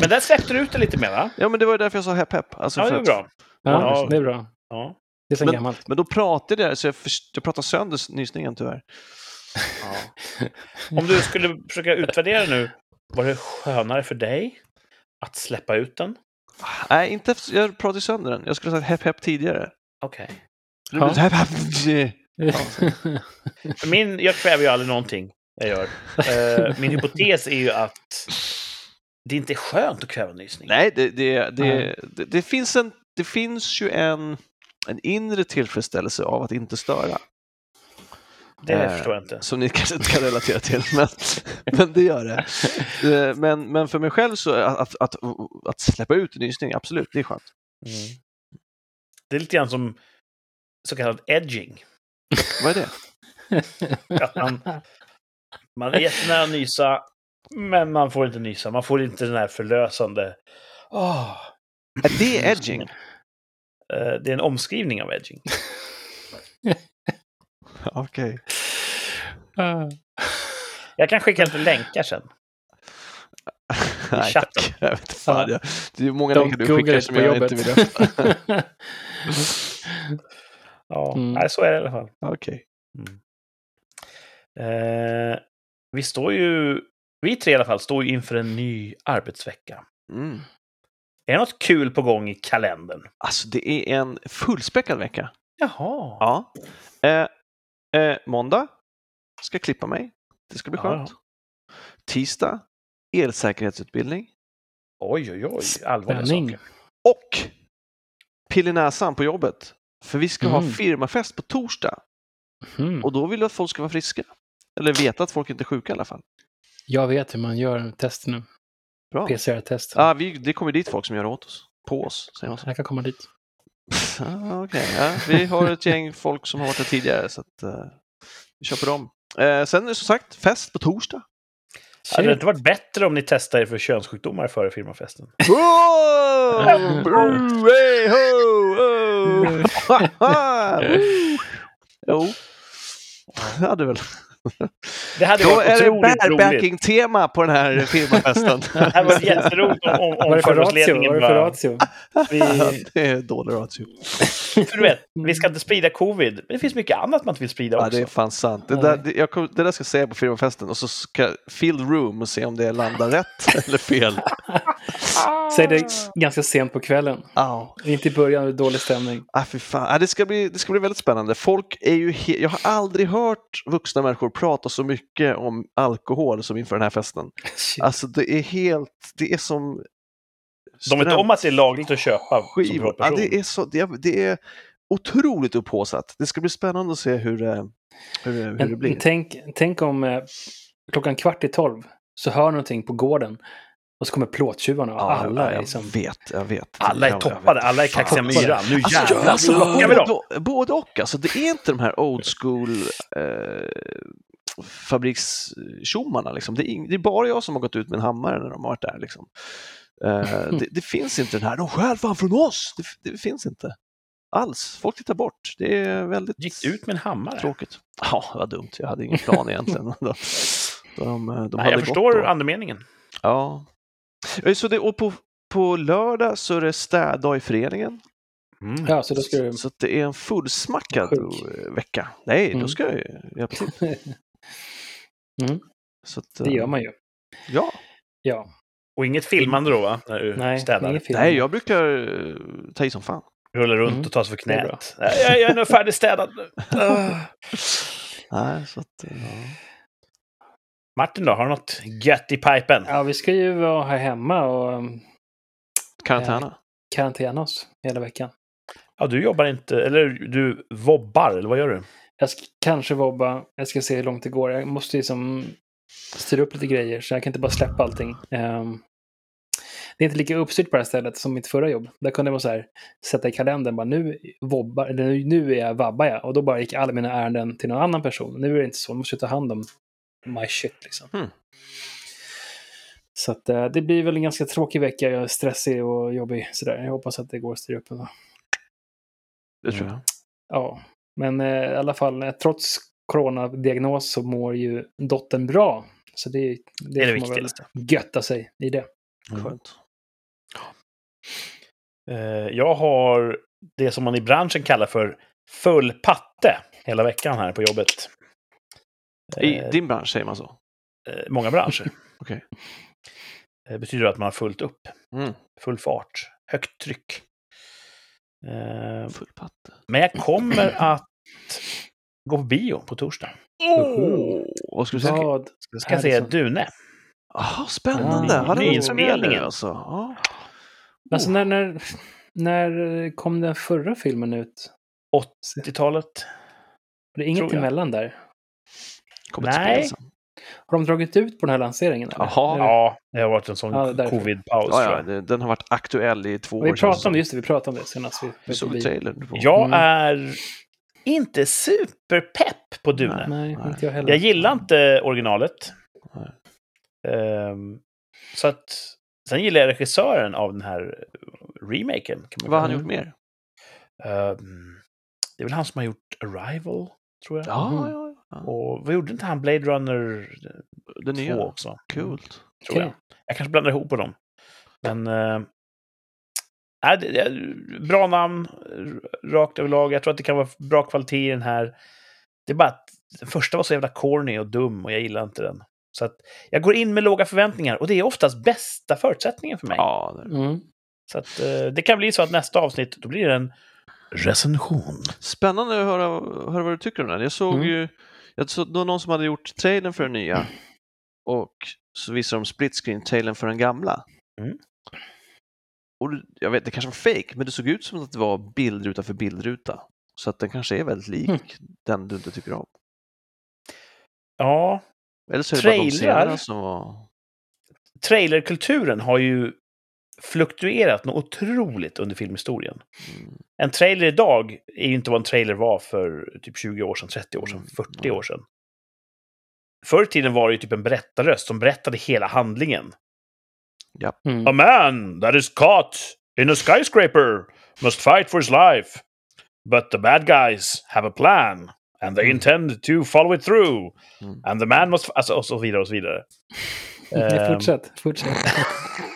men där släppte du ut det lite mer, va? Ja, men det var ju därför jag sa hepp, hepp. Alltså Ja, det är att- bra. Ja, Ja. det är bra. Ja. Det är så Men- gammalt. Men då pratade jag, så jag, först, jag pratade sönder nysningen tyvärr. Ja. Om du skulle försöka utvärdera nu, var det skönare för dig att släppa ut den? Nej, inte efter, jag pratade sönder den. Jag skulle ha sagt hepp, hepp tidigare. Okej. Ja. hepp, hepp. För Min, jag kväver ju aldrig någonting jag gör. Eh, min hypotes är ju att det inte är skönt att kväva nysning. Nej, det, det, det, det, det, finns en, det finns ju en, en inre tillfredsställelse av att inte störa. Det Eh, förstår jag inte. Som ni kanske inte kan relatera till, men, men det gör det. Eh, Men, men för mig själv så att, att, att, att släppa ut en nysning, absolut, det är skönt. Mm. Det är lite grann som så kallad edging. Vad är det? Att man, man är jättenära att nysa, men man får inte nysa. Man får inte den här förlösande... Åh. Är det edging? Eh, det är en omskrivning av edging. Okej. Ah. Jag kan skicka lite länkar sen. Nej tack. Jag vet inte fan. Ja. Jag, det är många länkar du skickar som jag jobbet. inte vill öppna. Ja, Mm. nej, så är det i alla fall. Okej. Eh, vi står ju, vi tre i alla fall, står ju inför en ny arbetsvecka. Mm. Är det något kul på gång i kalendern? Alltså det är en fullspäckad vecka. Jaha. Ja. Eh, eh, måndag ska jag klippa mig. Det ska bli Ja, skönt. Tisdag elsäkerhetsutbildning. Oj, oj, oj. Allvarliga Spänning. saker. Och pill i näsan på jobbet. För vi ska ha Mm. firmafest på torsdag Mhm. och då vill jag att folk ska vara friska. Eller veta att folk inte är sjuka i alla fall. Jag vet hur man gör testen nu. PCR-test. Ja, vi, det kommer dit folk som gör åt oss. På oss, säger man så. Jag kan komma dit. Ja, Okej, ja, vi har ett gäng folk som har varit här tidigare så att, eh, vi kör på dem. Eh, sen är det som sagt fest på torsdag. Hade det inte varit bättre om ni testade er för könssjukdomar före firmafesten? Oh. jo, det hade väl Det hade Då varit är det barebacking-tema på den här firmafesten. Det hade varit jätteroligt om, om, Vad är det för ratio? företagsledningen Vad är det för bara... ratio? Vi, det är dålig ratio. för du vet, vi ska inte sprida covid, men det finns mycket annat man inte vill sprida Ja, också. det är fan sant. Det där, det, jag, det där ska jag säga på firmafesten och så ska jag fill room och se om det landar rätt eller fel. Säg det ganska sent på kvällen. Au. Inte i början, det är dålig stämning. Ah, fy fan. Ah, det, ska bli, det ska bli väldigt spännande. Folk är ju jag har aldrig hört vuxna människor prata så mycket om alkohol som inför den här festen. Shit. Alltså det är helt, det är som... De vet om att det är lagligt att köpa skivor. Ja, det, är så, det, är, det är otroligt upphaussat. Det ska bli spännande att se hur det, hur, det- hur det blir. tänk, tänk om eh, klockan kvart i tolv så hör någonting på gården och så kommer plåttjuvarna och Ja, alla är jag liksom... vet, jag vet. Alla är Jag- jag toppade, alla är kaxiga myran. Nu Alltså, jävlar, alltså, nu rockar vi då! både, och. Alltså, det är inte de här old school eh, fabrikstjommarna. Liksom. Det, är det är bara jag som har gått ut med en hammare när de har varit där. Liksom. Eh, det, det finns inte den här, de stjäl fan från oss! Det, det finns inte alls. Folk tittar bort. Det är väldigt Gick ut med en hammare? tråkigt. Ja, vad dumt. Jag hade ingen plan egentligen. de, de, de, Nej, hade jag förstår andemeningen. Ja. Eh, Så det, och på, på lördag så är det städdag i föreningen. Mm. Ja, så då ska du... Så det är en fullsmackad Sjuk. eh, vecka. Nej, då Mm. ska jag ju hjälpa till. Mm, Så att, det gör eh, man ju. Ja. Ja. Och inget filmande då, va? När du Nej, städar. Nej, jag brukar ta i som fan. Rullar runt Mm. och tar sig för knät. Jag, jag är nog färdigstädad nu. Ah. Nej, så att, ja. Martin då, har du något gött i pipen? Ja, vi ska ju vara här hemma och um, Karantäna. karantäna oss hela veckan. Ja, du jobbar inte, eller du vobbar, eller vad gör du? Jag ska kanske vobba, jag ska se hur långt det går. Jag måste liksom styra upp lite grejer, så jag kan inte bara släppa allting. Ehm, det är inte lika uppstyrt på det här stället som mitt förra jobb. Där kunde man så här, sätta i kalendern, bara nu vobbar, eller nu- nu är jag vabbar jag. Och då bara gick alla mina ärenden till någon annan person. Nu är det inte så, nu måste jag ta hand om my shit liksom. Hmm. Så att, eh, det blir väl en ganska tråkig vecka. Jag är stressig och jobbig sådär. Jag hoppas att det går att styra upp ändå. Det tror jag. Ja, men eh, i alla fall eh, trots coronadiagnos så mår ju dottern bra. Så det, det, Det är det viktigaste. götta sig i det. Skönt. Eh, Jag har det som man i branschen kallar för full patte hela veckan här på jobbet. I Eh, din bransch säger man så? eh, Många branscher. Okej. Det betyder att man har fullt upp, Mm. full fart, högt tryck. Eh, Full patte. Men jag kommer att gå på bio på torsdag. Oh, vad ska du säga? Vad? Jag ska se Härligt. Dune. Jaha, spännande. Ja, Har det nyinspelningen. alltså? Ja. Alltså när, när, när kom den förra filmen ut? 80-talet. Det är inget jag. emellan där. Kommer Nej. spel sen. Har de dragit ut på den här lanseringen? eller? Jaha. Ja, det har varit en sån Ja, covid-paus. Ja, ja, den har varit aktuell i två år. Och vi pratade om det, just det, vi pratade om det senast. Vi, Vi vi såg trailern. på- Jag Mm. är inte superpepp på Dune. Nej, Nej. inte jag heller. Jag gillar inte originalet. Nej. Ehm, så att... Sen gillar jag regissören av den här remaken. Kan man Vad har han gjort mer? det. Ehm, det är väl han som har gjort Arrival, tror jag. Ja, Mhm. ja, ja. Och vad gjorde inte han Blade Runner Det 2 nya. också? Coolt. Tror Okej. jag. Jag kanske blandar ihop på dem. Men... Uh, äh, det, det, är bra namn, rakt överlag. Jag tror att det kan vara bra kvalitet i den här. Det är bara att den första var så jävla corny och dum och jag gillar inte den. Så att jag går in med låga förväntningar och det är oftast bästa förutsättningen för mig. Ja, det- Mm. Så att eh, det kan bli så att nästa avsnitt, då blir det en recension. Spännande att höra, höra vad du tycker om den. Jag såg Mm. ju, jag såg, det var någon som hade gjort trailern för den nya och så visade de split screen trailern för den gamla. Mm. Och jag vet, det kanske var fake, men det såg ut som att det var bildruta för bildruta. Så att den kanske är väldigt lik Mm. den du inte tycker om. Ja, Eller så är det bara de Trailrar? som var... trailerkulturen har ju fluktuerat något otroligt under filmhistorien. Mm, En trailer idag är ju inte vad en trailer var för typ 20 år sedan, 30 år sedan, Mm, 40 nej. år sedan. Förr i tiden var det ju typ en berättarröst som berättade hela handlingen. Mm. A man that is caught in a skyscraper must fight for his life. But the bad guys have a plan And they Mm. intend to follow it through. Mm. And the man must... Alltså, och så vidare och så vidare. Nej, Ehm, fortsätt, fortsätt.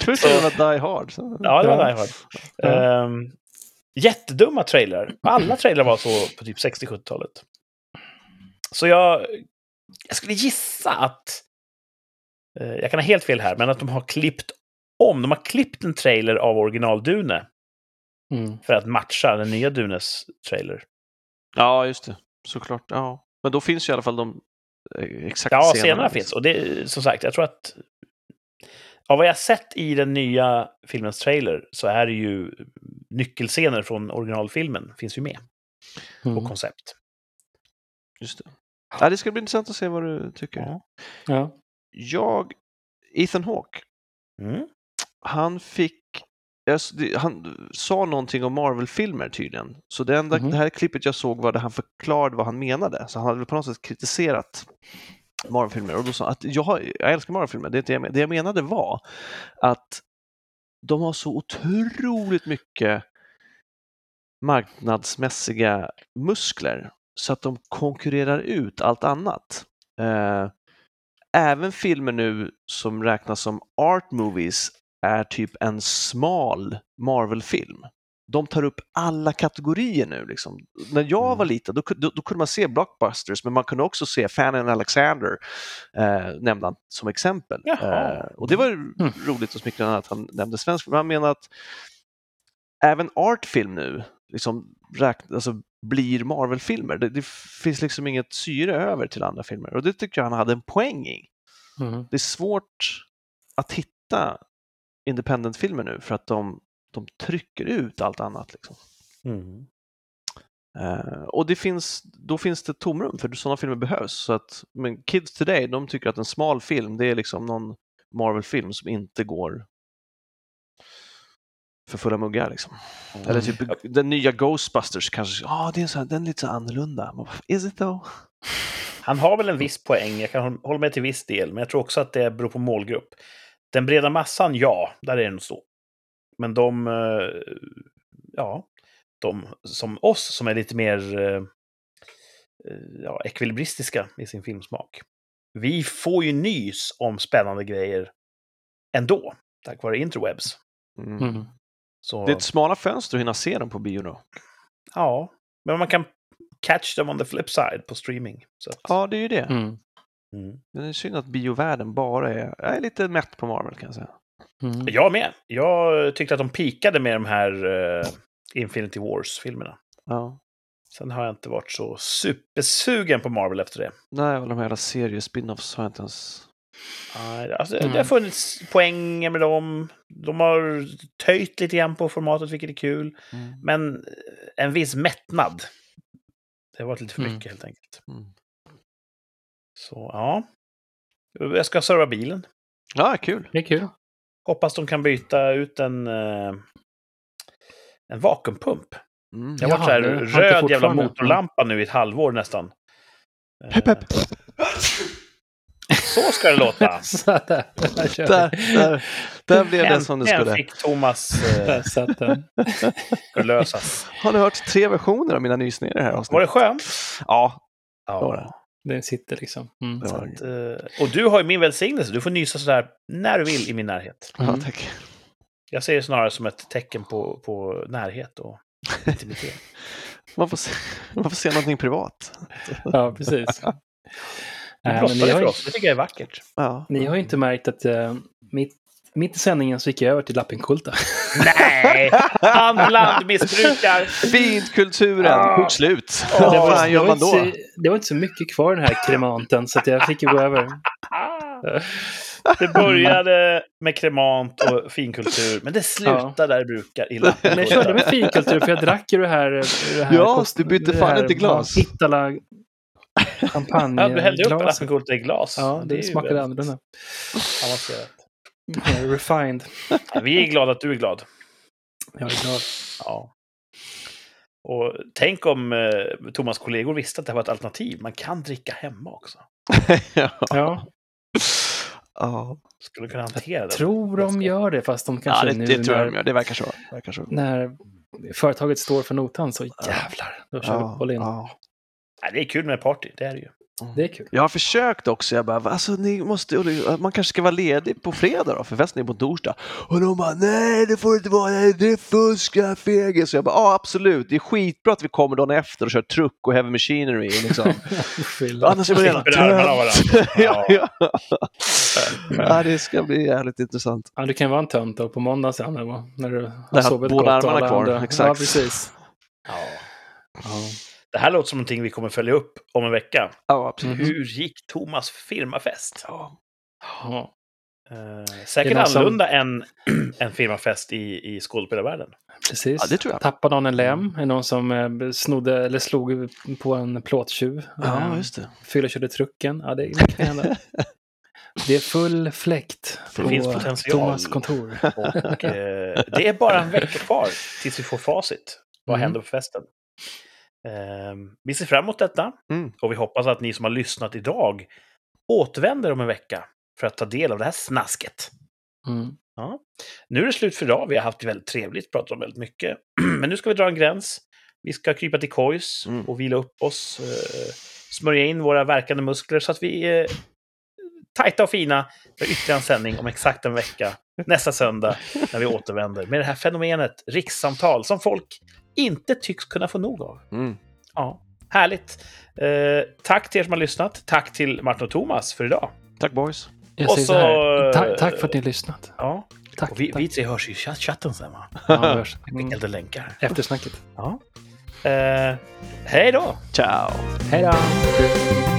Tror du det var Die Hard? Så. Ja, det var Ja. Die Hard. Ja. Ehm, jättedumma trailrar. Alla trailrar var så på typ 60-70-talet. Så jag, jag skulle gissa att... eh, jag kan ha helt fel här, men att de har klippt om. De har klippt en trailer av original Dune Mm. för att matcha den nya Dunes trailer. Ja, just det. Såklart. Ja. Men då finns ju i alla fall de eh, exakt Ja, scenerna, scenerna liksom. finns. Och det, som sagt, jag tror att... Av vad jag sett i den nya filmens trailer så är det ju nyckelscener från originalfilmen finns ju med på Mm. koncept. Just det. Ja, det ska bli intressant att se vad du tycker. Ja. Ja. Jag, Ethan Hawke, Mm. han fick han sa någonting om Marvel-filmer tydligen. Så det, enda, Mhm. det här klippet jag såg var där han förklarade vad han menade. Så han hade väl på något sätt kritiserat Marvel-filmer. Och då sa att jag, har, jag älskar Marvel-filmer. Det, är inte jag det jag menade var att de har så otroligt mycket marknadsmässiga muskler så att de konkurrerar ut allt annat. Eh, även filmer nu som räknas som art movies är typ en smal Marvel-film. De tar upp alla kategorier nu. Liksom. När jag Mm. var liten då, då, då kunde man se blockbusters men man kunde också se Fan and Alexander eh, nämnde han som exempel. Eh, och det var ju roligt och smickrande att han nämnde svensk. Men han menar att även artfilm nu liksom räkn, alltså, blir Marvel-filmer. Det, det finns liksom inget syre över till andra filmer och det tycker jag han hade en poäng i. Mm. Det är svårt att hitta independent-filmer nu för att de, de trycker ut allt annat. Liksom. Mm. Eh, och det finns, då finns det tomrum för sådana filmer behövs. Så att, men Kids Today de tycker att en smal film det är liksom någon Marvel-film som inte går för fulla muggar. Liksom. Eller typ den nya Ghostbusters kanske, ja det är så här, den är lite så annorlunda. Is it though? Han har väl en viss poäng, jag kan håll- hålla med till viss del, men jag tror också att det beror på målgrupp. Den breda massan, ja, där är det nog så. Men de, eh, ja, de som oss som är lite mer eh, eh, ja, ekvilibristiska i sin filmsmak. Vi får ju nys om spännande grejer ändå, tack vare interwebs. Mm. Mm. Så, Det är ett smala fönster att hinna se dem på bio då. ja, men man kan catch them on the flip side på streaming. Så att, Ja, det är ju det. Mm. mm. Men det är synd att biovärlden bara är, jag är lite mätt på Marvel kan jag säga. Mm. Jag med. Jag tyckte att de pikade med de här eh, Infinity Wars-filmerna. Ja. Sen har jag inte varit så supersugen på Marvel efter det. Nej, och de här jävla serie-spin-offs har jag inte ens... Nej, alltså, Mm. Det har funnits poänger med dem. De har töjt lite grann på formatet, vilket är kul. Men eh, en viss mättnad. Det har varit lite för Mm. mycket helt enkelt. Mm. Så ja. Jag ska serva bilen. Ja, kul. Det är kul. Hoppas de kan byta ut en, eh, en vakuumpump. Mm. Det har varit så här röd jävla motorlampa nu i ett halvår nästan. Eh, Pepp, pepp. Så ska det låta. Så där, där Där, där, blev det som det skulle. fick Thomas eh, förlösas. Har ni hört tre versioner av mina nysningar i det här Var det avsnittet? skönt? Ja, det var Ja. det. Den sitter liksom. Mm. var att, eh, och du har ju min välsignelse. Du får nysa sådär när du vill i min närhet. Ja, Mm. tack. Jag ser det snarare som ett tecken på, på närhet och intimitet. Man får, se, man får se någonting privat. Ja, precis. Du Nej, men ni, har för oss. Det tycker jag är vackert. Ja. ni har ju inte märkt att uh, mitt, mitt i sändningen så gick jag över till Lappinkulta. Nej! Han blandmissbrukar! Fint, kulturen Ah. tog slut. Vad det, var, fan det, gör var så, det var inte så mycket kvar i den här kremanten så att jag fick gå över. Det började med kremant och finkultur, men det slutar där det brukar i lappen. Men jag körde med finkultur för jag drack ju det här... Det här Ja, du bytte det fan här inte glas. Ittala champagne. Ja, du hällde upp glas. Lappinkulta i glas. Ja, det, ju smakade annorlunda. Avancerat. Refined. Ja, vi är glada att du är glad. Jag är glad. Ja. Och tänk om eh, Thomas kollegor visste att det var ett alternativ. Man kan dricka hemma också. ja. Ja, Ja. Skulle kunna hantera det. tror de gör det fast de Ja, kanske det, nu det tror jag när, de gör. Det verkar så. Det verkar så. när företaget står för notan så jävlar, då kör Ja, vi all in. ja. Det är kul med party, det är det ju. Det är kul. Jag har försökt också, jag bara, alltså, ni måste, man kanske ska vara ledig på fredag då, för festen är på torsdag. Och de bara, nej det får du inte vara, nej, det är fuska fegis. Så jag bara, ja absolut, det är skitbra att vi kommer dagen efter och kör truck och heavy machinery. Liksom. Annars är man redan varandra. ja, ja. ja, det ska bli jävligt intressant. Ja, du kan vara en tönt då på måndag sen? När du har sovit båda gott och armarna kvar, exakt. Ja, precis. Ja. Ja. Det här låter som någonting vi kommer följa upp om en vecka. Ja, absolut. Hur gick Thomas firmafest? Ja. Ja, Eh, säkert Det är någon som- annorlunda än en firmafest i, i skådespelarvärlden. precis. Ja, det tror jag. Tappade någon en lem? Är det någon som eh, snodde eller slog på en plåttjuv? Ja, Eh, just det. Fyllekörde trucken? Ja, det kan hända. Det är full fläkt Det på finns potential. Thomas kontor. Och eh, det är bara en vecka kvar tills vi får facit. Vad Mm. händer på festen? Eh, vi ser fram emot detta Mm. och vi hoppas att ni som har lyssnat idag återvänder om en vecka för att ta del av det här snasket. Mm. Nu är det slut för idag. Vi har haft det väldigt trevligt, pratat om väldigt mycket. Men nu ska vi dra en gräns. Vi ska krypa till kojs Mm. och vila upp oss. Eh, smörja in våra verkande muskler så att vi är tajta och fina för ytterligare en sändning om exakt en vecka. Nästa söndag när vi återvänder med det här fenomenet rikssamtal som folk inte tycks kunna få nog av. Mm. Ja, härligt. Eh, tack till er som har lyssnat. Tack till Martin och Thomas för idag. Tack boys. Jag Och så, Ta- tack för att ni har lyssnat. Ja. Tack. Och vi, tack. vi tre hörs i chatt- chatten sen va? Ja, vi hörs. Mm. lite länkar. Eftersnacket. Ja. Eh, hej då! Ciao. Hej då!